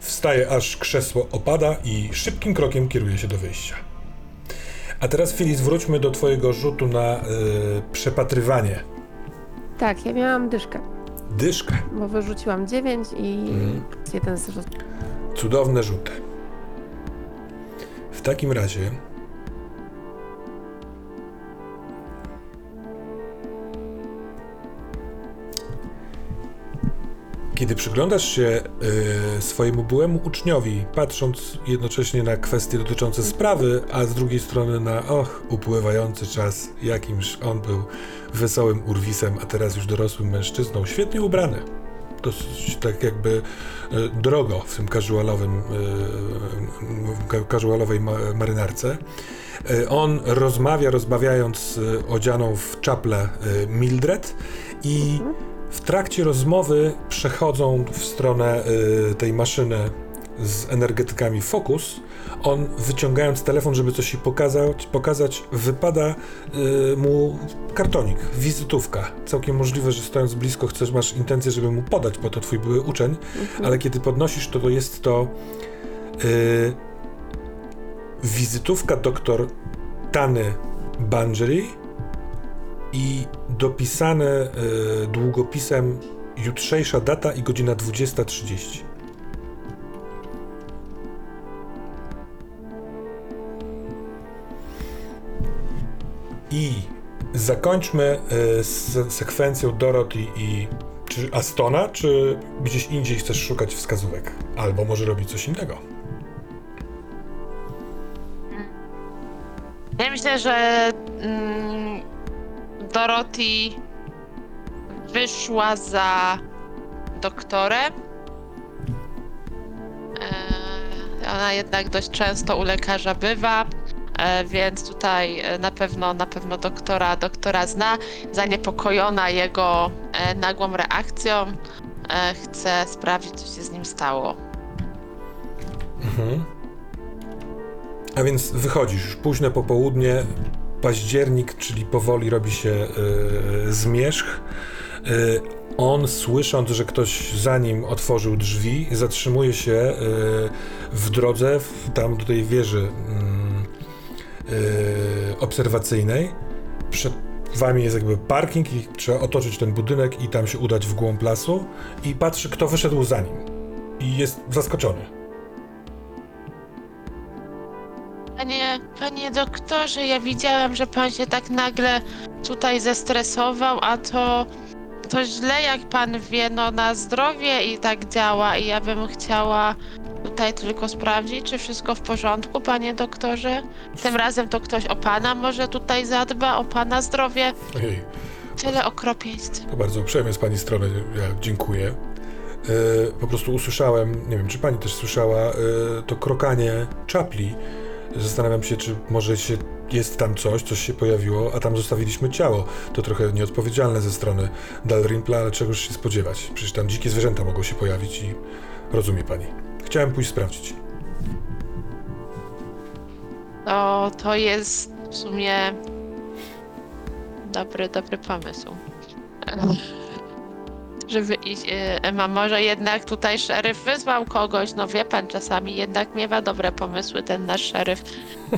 Wstaje, aż krzesło opada i szybkim krokiem kieruje się do wyjścia. A teraz, Filis, wróćmy do twojego rzutu na y, przepatrywanie. Tak, ja miałam dyszkę, Dyszkę. bo wyrzuciłam dziewięć i plus jeden z roz... Cudowne rzuty. Takim razie. Kiedy przyglądasz się y, swojemu byłemu uczniowi, patrząc jednocześnie na kwestie dotyczące sprawy, a z drugiej strony na och, upływający czas, jakimś on był wesołym urwisem, a teraz już dorosłym mężczyzną, świetnie ubrany dosyć tak jakby e, drogo w tym casualowym, e, casualowej ma, marynarce. E, On rozmawia, rozmawiając z odzianą w czaple Mildred i w trakcie rozmowy przechodzą w stronę tej maszyny z energetykami Focus. On wyciągając telefon, żeby coś jej pokazać, pokazać wypada y, mu kartonik, wizytówka. Całkiem możliwe, że stojąc blisko chcesz, masz intencję, żeby mu podać, bo to twój były uczeń, ale kiedy podnosisz to, to jest to y, wizytówka doktor Tany Bangery i dopisane y, długopisem jutrzejsza data i godzina 20.30. I zakończmy y, z sekwencją Dorothy i czy Astona, czy gdzieś indziej chcesz szukać wskazówek? Albo może robić coś innego. Ja myślę, że mm, Dorothy wyszła za doktorem. E, ona jednak dość często u lekarza bywa, e, więc tutaj e, na pewno, na pewno doktora, doktora zna. Zaniepokojona jego e, nagłą reakcją, e, chce sprawdzić, co się z nim stało. Mhm. A więc wychodzisz już późne popołudnie, październik, czyli powoli robi się yy, zmierzch. Yy, on, słysząc, że ktoś za nim otworzył drzwi, zatrzymuje się yy, w drodze w, tam do tej wieży obserwacyjnej. Przed wami jest jakby parking i trzeba otoczyć ten budynek i tam się udać w głąb lasu i patrzy, kto wyszedł za nim. I jest zaskoczony. Panie, panie doktorze, ja widziałam, że pan się tak nagle tutaj zestresował, a to, to źle, jak pan wie, no na zdrowie i tak działa i ja bym chciała tutaj tylko sprawdzić, czy wszystko w porządku, panie doktorze. Tym razem to ktoś o pana może tutaj zadba, o pana zdrowie. Ojej. Tyle okropieństw. To bardzo uprzejme z Pani strony, ja dziękuję. E, po prostu usłyszałem, nie wiem, czy Pani też słyszała, e, to krokanie czapli. Zastanawiam się, czy może się jest tam coś, coś się pojawiło, a tam zostawiliśmy ciało. To trochę nieodpowiedzialne ze strony Dalrympla, ale czegoś się spodziewać. Przecież tam dzikie zwierzęta mogą się pojawić i rozumie pani. Chciałem pójść sprawdzić. To, to jest w sumie dobry, dobry pomysł. [laughs] Żeby iść, e, ma może jednak tutaj szeryf wyzwał kogoś, no wie pan, czasami jednak miewa dobre pomysły ten nasz szeryf,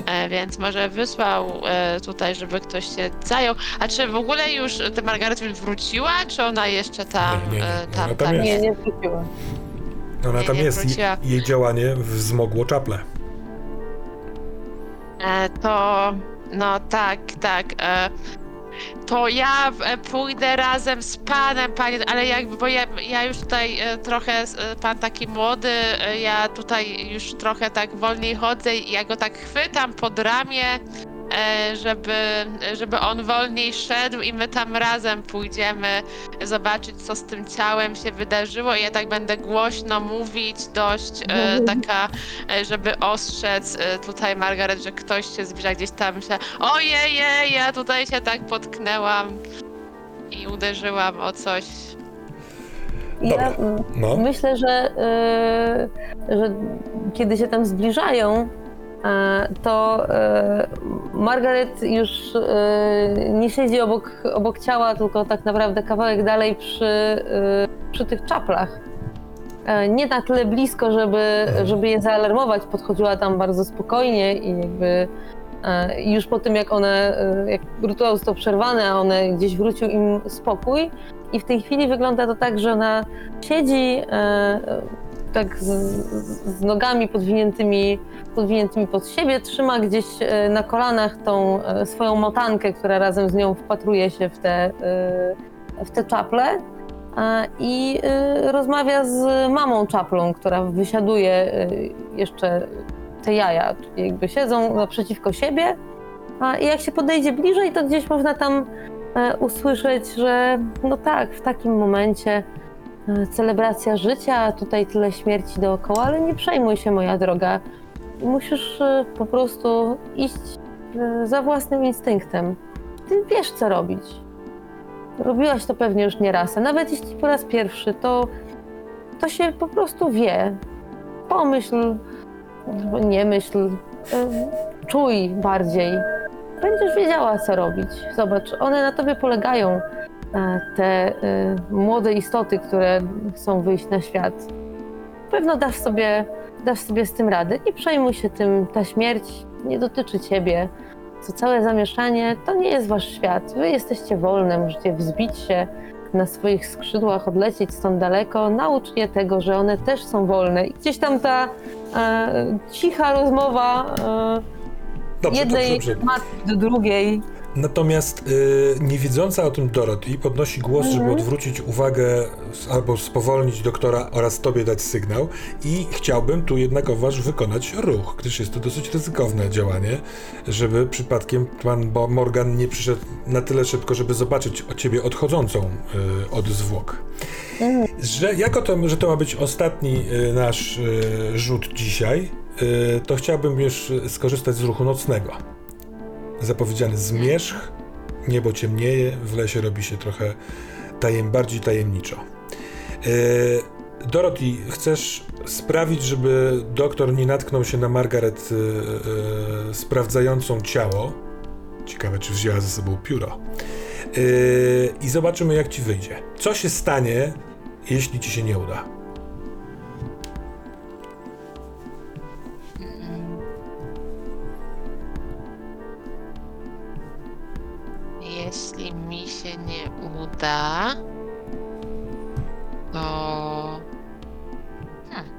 e, [laughs] więc może wysłał e, tutaj, żeby ktoś się zajął. A czy w ogóle już ta Margaret wróciła, czy ona jeszcze tam, Nie, nie, nie. e, tam, Ona tam tam jest. Nie, nie wróciła. Ona Nie, tam nie jest. Wróciła. jej działanie wzmogło czaple. E, to no tak, tak. E, to ja e, pójdę razem z panem, panie, ale jakby, bo ja, ja już tutaj e, trochę, e, pan taki młody, e, ja tutaj już trochę tak wolniej chodzę i ja go tak chwytam pod ramię, e, żeby, żeby on wolniej szedł i my tam razem pójdziemy zobaczyć, co z tym ciałem się wydarzyło i ja tak będę głośno mówić, dość e, taka e, żeby ostrzec e, tutaj Margaret, że ktoś się zbliża gdzieś tam się. Ojej, ja tutaj się tak potknęłam i uderzyłam o coś. Ja Dobra. mm, No. myślę, że, y, że kiedy się tam zbliżają, to e, Margaret już e, nie siedzi obok, obok ciała, tylko tak naprawdę kawałek dalej przy, e, przy tych czaplach. E, Nie na tyle blisko, żeby, żeby je zaalarmować. Podchodziła tam bardzo spokojnie i jakby e, już po tym, jak one, e, jak rytuał został przerwany, a one gdzieś wrócił im spokój. I w tej chwili wygląda to tak, że ona siedzi e, tak z, z nogami podwiniętymi, podwiniętymi pod siebie, trzyma gdzieś e, na kolanach tą e, swoją motankę, która razem z nią wpatruje się w te, e, w te czaple i rozmawia z mamą czaplą, która wysiaduje jeszcze te jaja, czyli jakby siedzą naprzeciwko siebie. I jak się podejdzie bliżej, to gdzieś można tam usłyszeć, że no tak, w takim momencie celebracja życia, tutaj tyle śmierci dookoła, ale nie przejmuj się, moja droga. Musisz e, po prostu iść e, za własnym instynktem. Ty wiesz, co robić. Robiłaś to pewnie już nie raz, a nawet jeśli po raz pierwszy, to, to się po prostu wie. Pomyśl, nie myśl, e, czuj bardziej będziesz wiedziała, co robić. Zobacz, one na tobie polegają, te e, młode istoty, które chcą wyjść na świat. Pewno dasz sobie, dasz sobie z tym radę. Nie przejmuj się tym, ta śmierć nie dotyczy ciebie. To całe zamieszanie to nie jest wasz świat. Wy jesteście wolne, możecie wzbić się na swoich skrzydłach, odlecieć stąd daleko. Naucz je tego, że one też są wolne. I gdzieś tam ta e, cicha rozmowa e, Dobrze, jednej dobrze, dobrze. matki do drugiej. Natomiast y, niewidząca o tym Dorothy podnosi głos, żeby Mhm. odwrócić uwagę albo spowolnić doktora oraz tobie dać sygnał i chciałbym tu jednakowoż wykonać ruch, gdyż jest to dosyć ryzykowne działanie, żeby przypadkiem pan Morgan nie przyszedł na tyle szybko, żeby zobaczyć o ciebie odchodzącą y, od zwłok. Że jako to, że to ma być ostatni y, nasz y, rzut dzisiaj, to chciałbym już skorzystać z ruchu nocnego zapowiedziany zmierzch, niebo ciemnieje, w lesie robi się trochę tajem, bardziej tajemniczo. Yy, Dorothy, chcesz sprawić, żeby doktor nie natknął się na Margaret yy, yy, sprawdzającą ciało. Ciekawe, czy wzięła ze sobą pióro. I zobaczymy, jak ci wyjdzie. Co się stanie, jeśli ci się nie uda? Jeśli mi się nie uda, to. Hmm.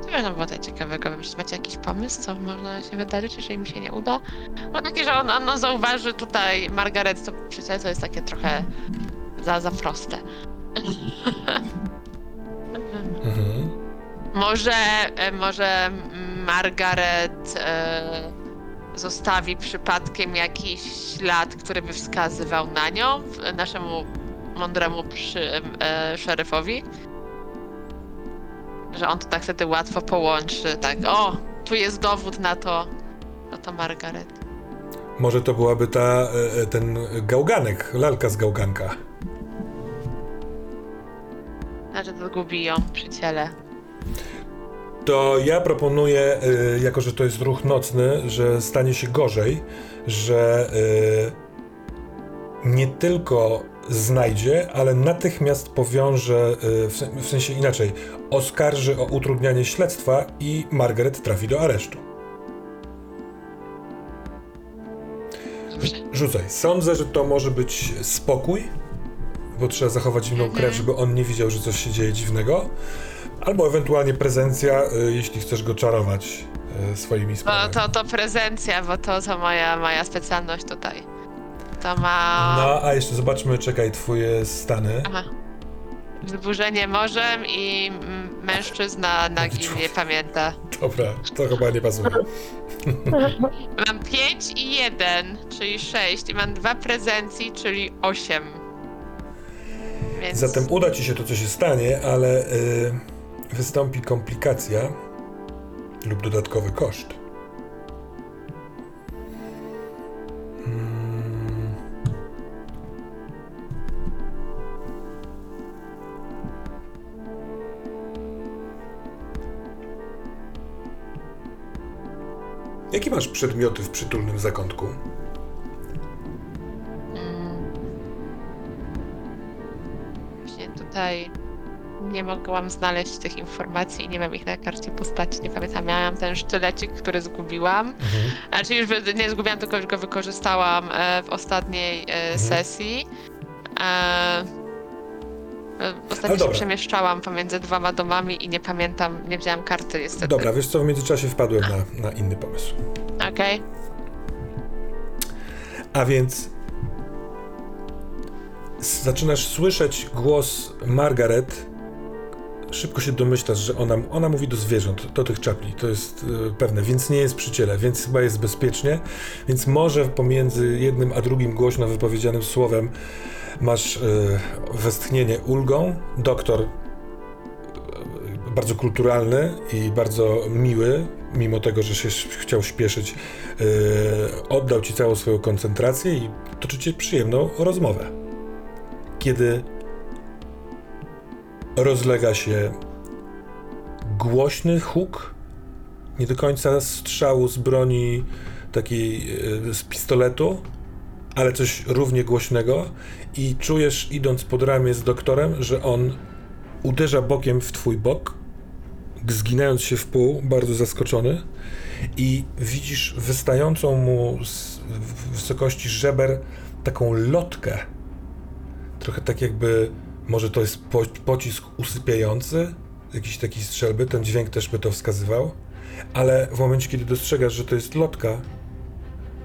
Co można było tutaj ciekawego wymyślić? Macie jakiś pomysł, co można się wydarzyć, jeżeli mi się nie uda? No taki, że on, on zauważy tutaj Margaret, to przecież to jest takie trochę za, za proste. Mhm. [laughs] Może, e, może Margaret e, zostawi przypadkiem jakiś ślad, który by wskazywał na nią, naszemu mądremu przy, e, szeryfowi? Że on to tak wtedy łatwo połączy, tak, o, tu jest dowód na to, no to Margaret. Może to byłaby ta, e, e, ten gałganek, lalka z gałganka. Znaczy to gubi ją przy ciele. To ja proponuję, y, jako że to jest ruch nocny, że stanie się gorzej, że y, nie tylko znajdzie, ale natychmiast powiąże, y, w, sen- w sensie inaczej, oskarży o utrudnianie śledztwa i Margaret trafi do aresztu. Rzucaj. Sądzę, że to może być spokój, bo trzeba zachować zimną krew, żeby on nie widział, że coś się dzieje dziwnego. Albo ewentualnie prezencja, y, jeśli chcesz go czarować y, swoimi No sprawami. to, to prezencja, bo to, to moja, moja specjalność tutaj. To ma No, a jeszcze zobaczmy, czekaj, twoje stany. Aha. wzburzenie morzem i mężczyzna nagi nie pamięta. Dobra, to chyba nie pasuje. [laughs] Mam 5 i 1, czyli 6 i mam dwa prezencji, czyli 8. Więc Zatem uda ci się to, co się stanie, ale y, wystąpi komplikacja lub dodatkowy koszt. Mm. Jakie masz przedmioty w przytulnym zakątku? mm, właśnie tutaj nie mogłam znaleźć tych informacji i nie mam ich na karcie postaci. Nie pamiętam, miałam ten sztylecik, który zgubiłam. Mhm. Znaczy już nie zgubiłam, tylko już go wykorzystałam e, w ostatniej e, Mhm. sesji. E, Ostatnio się dobra. przemieszczałam pomiędzy dwoma domami i nie pamiętam, nie wzięłam karty niestety. Dobra, wiesz co, w międzyczasie wpadłem na, na inny pomysł. Okej. A więc zaczynasz słyszeć głos Margaret. Szybko się domyślasz, że ona, ona mówi do zwierząt, do tych czapli, to jest y, pewne, więc nie jest przy ciele, więc chyba jest bezpiecznie. Więc może pomiędzy jednym a drugim głośno wypowiedzianym słowem masz y, westchnienie ulgą. Doktor y, bardzo kulturalny i bardzo miły, mimo tego, że się chciał śpieszyć, oddał ci całą swoją koncentrację i toczycie przyjemną rozmowę. Kiedy rozlega się głośny huk, nie do końca strzału z broni takiej z pistoletu, ale coś równie głośnego i czujesz idąc pod ramię z doktorem, że on uderza bokiem w twój bok, zginając się w pół, bardzo zaskoczony i widzisz wystającą mu z wysokości żeber taką lotkę. Trochę tak jakby, może to jest po, pocisk usypiający, jakiś taki strzelby, ten dźwięk też by to wskazywał, ale w momencie, kiedy dostrzegasz, że to jest lotka,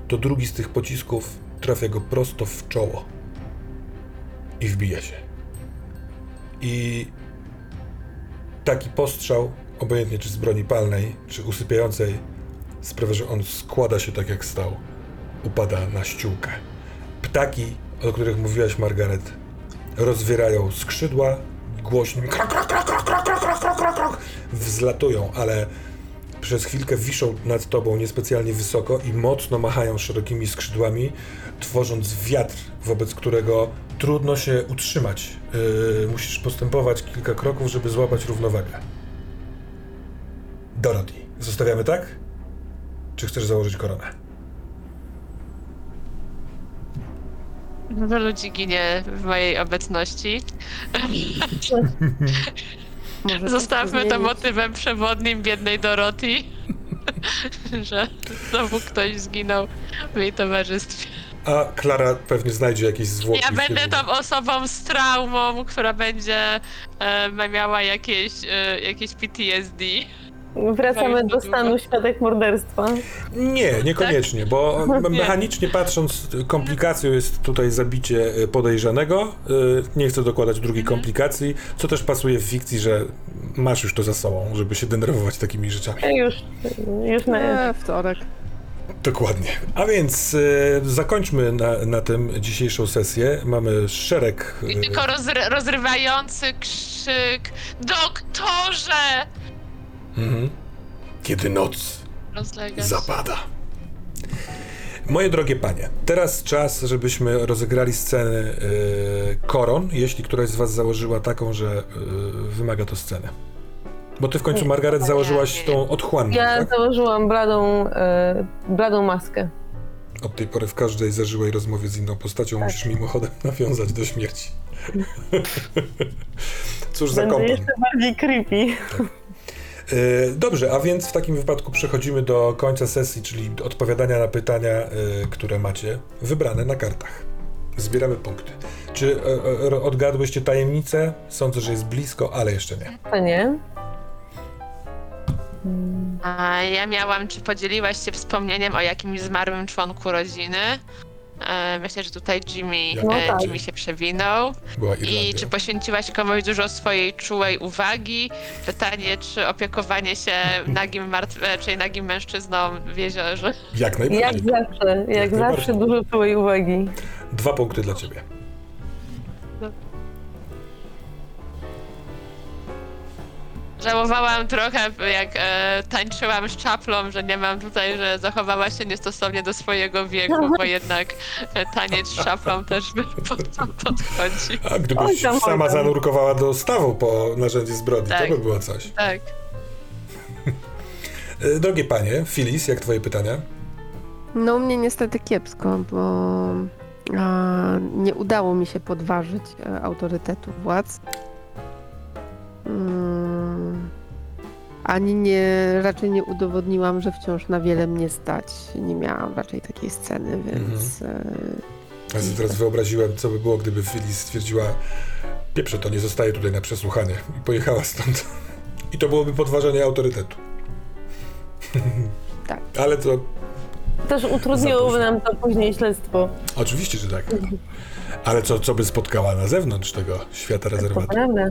to drugi z tych pocisków trafia go prosto w czoło i wbija się. I taki postrzał, obojętnie czy z broni palnej, czy usypiającej, sprawia, że on składa się tak jak stał. Upada na ściółkę. Ptaki, o których mówiłaś, Margaret, rozwierają skrzydła, głośnym krok, krok, krok, krok, krok, krok, krok, krok, krok, wzlatują, ale przez chwilkę wiszą nad tobą niespecjalnie wysoko i mocno machają szerokimi skrzydłami, tworząc wiatr, wobec którego trudno się utrzymać. Yy, musisz postępować kilka kroków, żeby złapać równowagę. Dorothy, zostawiamy tak? Czy chcesz założyć koronę? Dużo ludzi ginie w mojej obecności. Może coś Zostawmy to zmienić. motywem przewodnim biednej Dorothy, [laughs] że znowu ktoś zginął w jej towarzystwie. A Klara pewnie znajdzie jakieś zwłoki. Ja w będę tą osobą z traumą, która będzie e, miała jakieś, e, jakieś PTSD. Wracamy do stanu świadek morderstwa. Nie, niekoniecznie, bo Nie. mechanicznie patrząc, komplikacją jest tutaj zabicie y, podejrzanego. Y, Nie chcę dokładać drugiej komplikacji, co też pasuje w fikcji, że masz już to za sobą, żeby się denerwować takimi rzeczami. E, Już, już na... E, wtorek. Dokładnie. A więc y, zakończmy na, na tym dzisiejszą sesję. Mamy szereg. I y, tylko rozry- rozrywający krzyk Doktorze! Mhm. Kiedy noc Rozlega się. zapada. Moje drogie panie, teraz czas, żebyśmy rozegrali sceny yy, koron, jeśli któraś z was założyła taką, że yy, wymaga to sceny. Bo ty w końcu, Margaret, założyłaś tą otchłanną, Ja tak? założyłam bladą, e, bladą maskę. Od tej pory w każdej zażyłej rozmowie z inną postacią Tak. musisz mimochodem nawiązać do śmierci. [laughs] Cóż za Będę kompon. jeszcze bardziej creepy. Yy, Dobrze, a więc w takim wypadku przechodzimy do końca sesji, czyli odpowiadania na pytania, yy, które macie wybrane na kartach. Zbieramy punkty. Czy e, odgadłyście tajemnicę? Sądzę, że jest blisko, ale jeszcze nie. To nie. A ja miałam, czy podzieliłaś się wspomnieniem o jakimś zmarłym członku rodziny? E, myślę, że tutaj Jimmy, No e, tak. Jimmy się przewinął. Była I czy poświęciłaś komuś dużo swojej czułej uwagi? Pytanie, czy opiekowanie się [laughs] nagim, martw- e, czyli nagim mężczyzną w jeziorze? Jak Jak najbardziej. zawsze, jak, Jak zawsze dużo czułej uwagi. Dwa punkty dla ciebie. Żałowałam trochę, jak e, tańczyłam z czaplą, że nie mam tutaj, że zachowała się niestosownie do swojego wieku, bo jednak e, taniec z czaplą też by [laughs] pod to podchodzi. A gdybyś Oj oj sama tam. zanurkowała do stawu po narzędzie zbrodni, Tak. to by było coś. Tak. [laughs] E, Drogie panie, Filis, jak twoje pytania? No u mnie niestety kiepsko, bo a, nie udało mi się podważyć e, autorytetu władz. Mm, ani nie, raczej nie udowodniłam, że wciąż na wiele mnie stać. Nie miałam raczej takiej sceny, więc e, Ja sobie teraz wyobraziłem, co by było, gdyby Filis stwierdziła pieprze, to nie zostaje tutaj na przesłuchanie i pojechała stąd. I to byłoby podważenie autorytetu. [laughs] Tak. Ale to Też utrudniłoby nam to później śledztwo. oczywiście, że tak. Ale co, co by spotkała na zewnątrz tego świata To rezerwatu? prawda.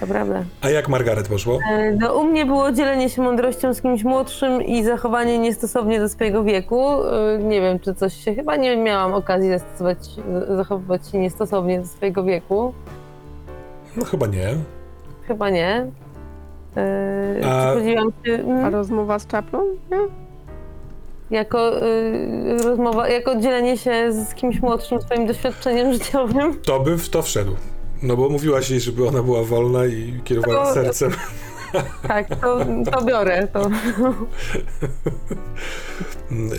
To prawda. A jak Margaret poszło? E, No, u mnie było dzielenie się mądrością z kimś młodszym i zachowanie niestosownie do swojego wieku. E, Nie wiem, czy coś się. Chyba nie miałam okazji zastosować, zachowywać się niestosownie do swojego wieku. No chyba nie. Chyba nie. E, A- się. a rozmowa z czaplą? Nie? Jako y, rozmowa, jako dzielenie się z kimś młodszym swoim doświadczeniem życiowym. To by w to wszedł. No bo mówiłaś jej, żeby ona była wolna i kierowała To- sercem. [laughs] Tak, to, to biorę. To. [laughs]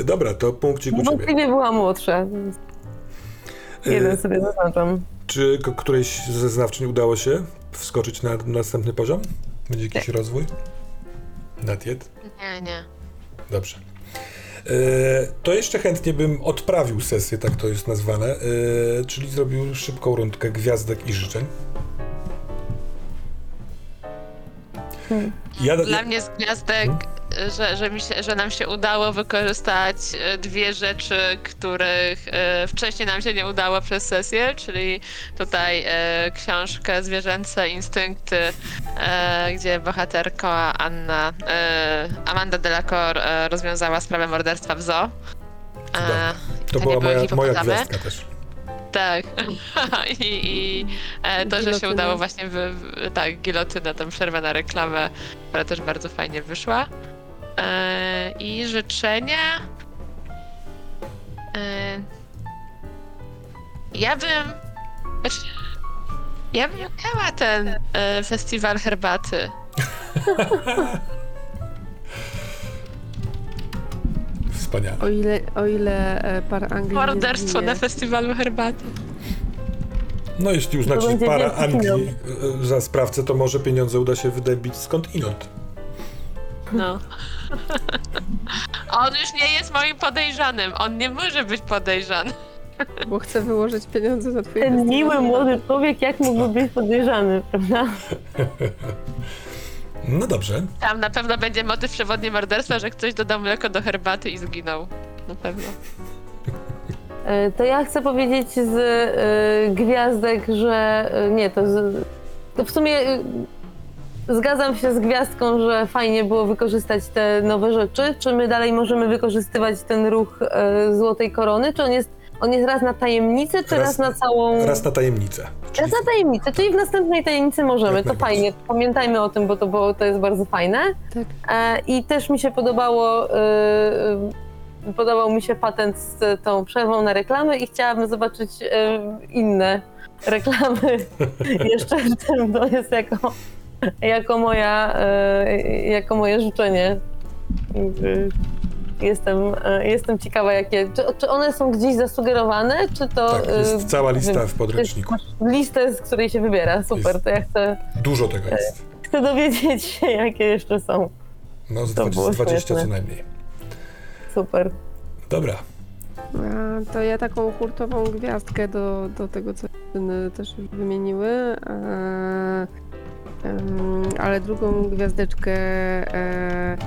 Dobra, to punkcik u ciebie. Wątpliwie była młodsza. więc Jeden E, sobie zaznaczam. Czy którejś ze znawczyń udało się wskoczyć na następny poziom? Będzie jakiś rozwój? Natiet? Nie, nie. Dobrze. E, to jeszcze chętnie bym odprawił sesję, tak to jest nazwane, e, czyli zrobił szybką rundkę gwiazdek i życzeń. Ja, Dla mnie z gwiazdek, że, że, mi się, że nam się udało wykorzystać e, dwie rzeczy, których e, wcześniej nam się nie udało przez sesję, czyli tutaj e, książkę Zwierzęce Instynkty, e, gdzie bohaterka Anna, Amanda Delacor e, rozwiązała sprawę morderstwa w zoo. To była moja, moja gwiazdka też. Tak. [laughs] I, i e, to, że się udało właśnie, w, w, tak, gilotynę, tą przerwę na reklamę, która też bardzo fajnie wyszła. E, I życzenia. E, ja bym. Znaczy, ja bym chciała ten e, festiwal herbaty. [laughs] Wspaniale. O ile, o ile e, par Anglii nie Morderstwo zginie. na festiwalu herbaty. No jeśli uznacie będzie para wielki Anglii e, za sprawcę, to może pieniądze uda się wydębić skąd inąd. No. [laughs] On już nie jest moim podejrzanym. On nie może być podejrzany. Bo chcę wyłożyć pieniądze na twoje Ten festiwal. miły młody człowiek, jak mógłby być podejrzany, prawda? [laughs] No dobrze. Tam na pewno będzie motyw przewodni morderstwa, że ktoś dodał mleko do herbaty i zginął. Na pewno. E, To ja chcę powiedzieć z e, gwiazdek, że e, nie, to, z, to w sumie e, zgadzam się z gwiazdką, że fajnie było wykorzystać te nowe rzeczy. Czy my dalej możemy wykorzystywać ten ruch e, Złotej Korony? Czy on jest, on jest raz na tajemnicę, czy Raz- raz, na całą... Raz na tajemnicę. Czyli Raz na tajemnicę, czyli w następnej tajemnicy możemy. Jak To fajnie. Pamiętajmy o tym, bo to, bo to jest bardzo fajne. Tak. E, I też mi się podobało e, podobał mi się patent z tą przerwą na reklamy i chciałabym zobaczyć e, inne reklamy [laughs] jeszcze w tym. To jest jako, jako, moja, jako moje życzenie. Jestem, e, jestem ciekawa, jakie. Czy, czy one są gdzieś zasugerowane, czy to. Tak, jest e, cała lista w podręczniku. Listę, z której się wybiera. Super, Jest. to ja chcę, Dużo tego jest. chcę dowiedzieć się, jakie jeszcze są. No z To 20, było 20 co najmniej. Super. Dobra. A, to ja taką hurtową gwiazdkę do, do tego, co też już wymieniły. E, ale drugą gwiazdeczkę e, e,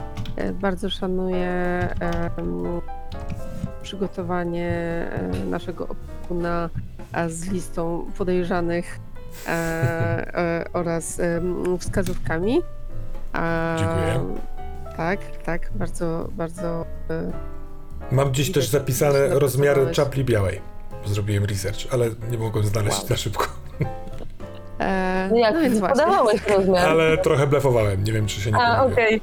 bardzo szanuję przygotowanie e, naszego opiekuna a z listą podejrzanych e, e, oraz wskazówkami. A, Dziękuję. Tak, tak, bardzo, bardzo e, Mam gdzieś też zapisane rozmiary czapli białej. Zrobiłem research, ale nie mogłem znaleźć Wow. na szybko. E, No jak, więc właśnie. podawałeś rozmiar. Ale trochę blefowałem. Nie wiem, czy się nie A, okej.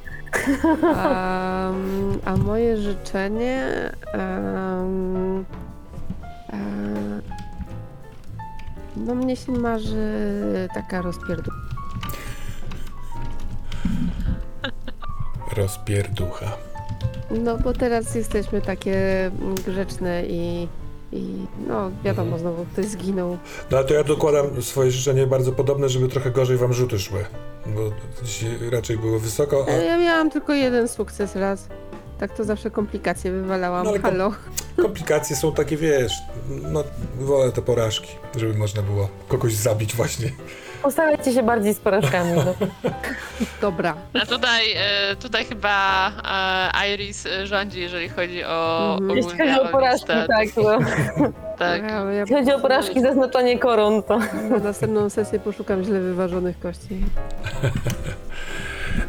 A, a moje życzenie. em, e, no mnie się marzy taka rozpierdół. Rozpierducha. No bo teraz jesteśmy takie mm, grzeczne i, i no wiadomo, Mhm. znowu ktoś zginął. No ale to ja dokładam swoje życzenie bardzo podobne, żeby trochę gorzej wam rzuty szły. Bo dzisiaj raczej było wysoko, E, a Ja miałam tylko jeden sukces raz. Tak to zawsze komplikacje wywalałam. No kom- Halo. komplikacje są takie, wiesz, no wolę te porażki, żeby można było kogoś zabić właśnie. Postarajcie się bardziej z porażkami. No. [laughs] Dobra. A tutaj, e, tutaj chyba e, Iris e, rządzi, jeżeli chodzi o Mhm. Jeśli ogólnie chodzi o porażki, listę. tak. No. [laughs] tak. Ja, ja Jeśli chodzi o porażki, zaznaczanie koron, to Na następną sesję poszukam źle wyważonych kości. [laughs]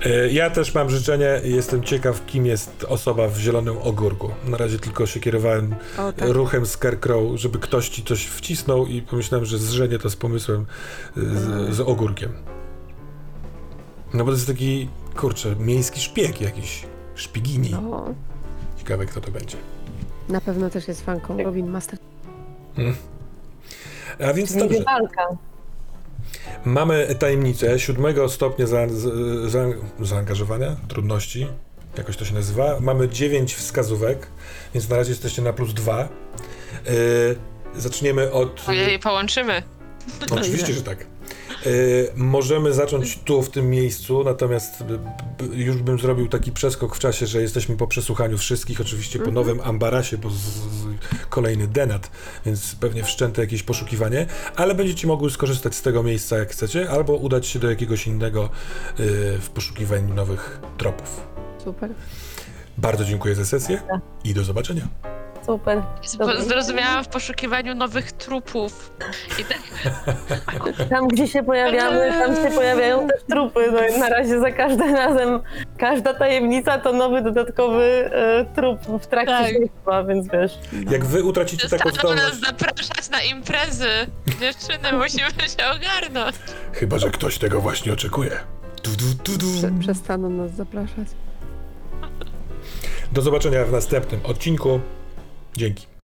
E, Ja też mam życzenie jestem ciekaw, kim jest osoba w zielonym ogórku. Na razie tylko się kierowałem O tak. ruchem Scarecrow, żeby ktoś ci coś wcisnął i pomyślałem, że zrzenie to z pomysłem y, z, z ogórkiem. No bo to jest taki, kurczę, miejski szpieg jakiś. Szpigini. No, Ciekawe, kto to będzie. na pewno też jest fanką Robin Master. A więc będzie dobrze. walka. Mamy tajemnicę siódmego stopnia za, za, za, zaangażowania, trudności, jakoś to się nazywa. Mamy dziewięć wskazówek, więc na razie jesteście na plus dwa. Yy, zaczniemy od... Ojej, połączymy. Oczywiście, że tak. Y, możemy zacząć tu, w tym miejscu, natomiast b, już bym zrobił taki przeskok w czasie, że jesteśmy po przesłuchaniu wszystkich, oczywiście po nowym Ambarasie, bo z, z, kolejny denat, więc pewnie wszczęte jakieś poszukiwanie, ale będziecie mogły skorzystać z tego miejsca jak chcecie, albo udać się do jakiegoś innego y, w poszukiwaniu nowych tropów. Super. Bardzo dziękuję za sesję i do zobaczenia. Super. Dobra. Zrozumiałam w poszukiwaniu nowych trupów. I tak, [laughs] Tam, gdzie się pojawiamy, tam się pojawiają też trupy. No i na razie za każdym razem, każda tajemnica to nowy dodatkowy e, trup w trakcie Tak. śledztwa, więc wiesz. Jak wy utracicie taką przestaną nas zdolność, zapraszać na imprezy. Dziewczyny, musimy [laughs] się ogarnąć. chyba że ktoś tego właśnie oczekuje. Du, du, du, du. Prze- przestaną nas zapraszać. Do zobaczenia w następnym odcinku. Dzięki.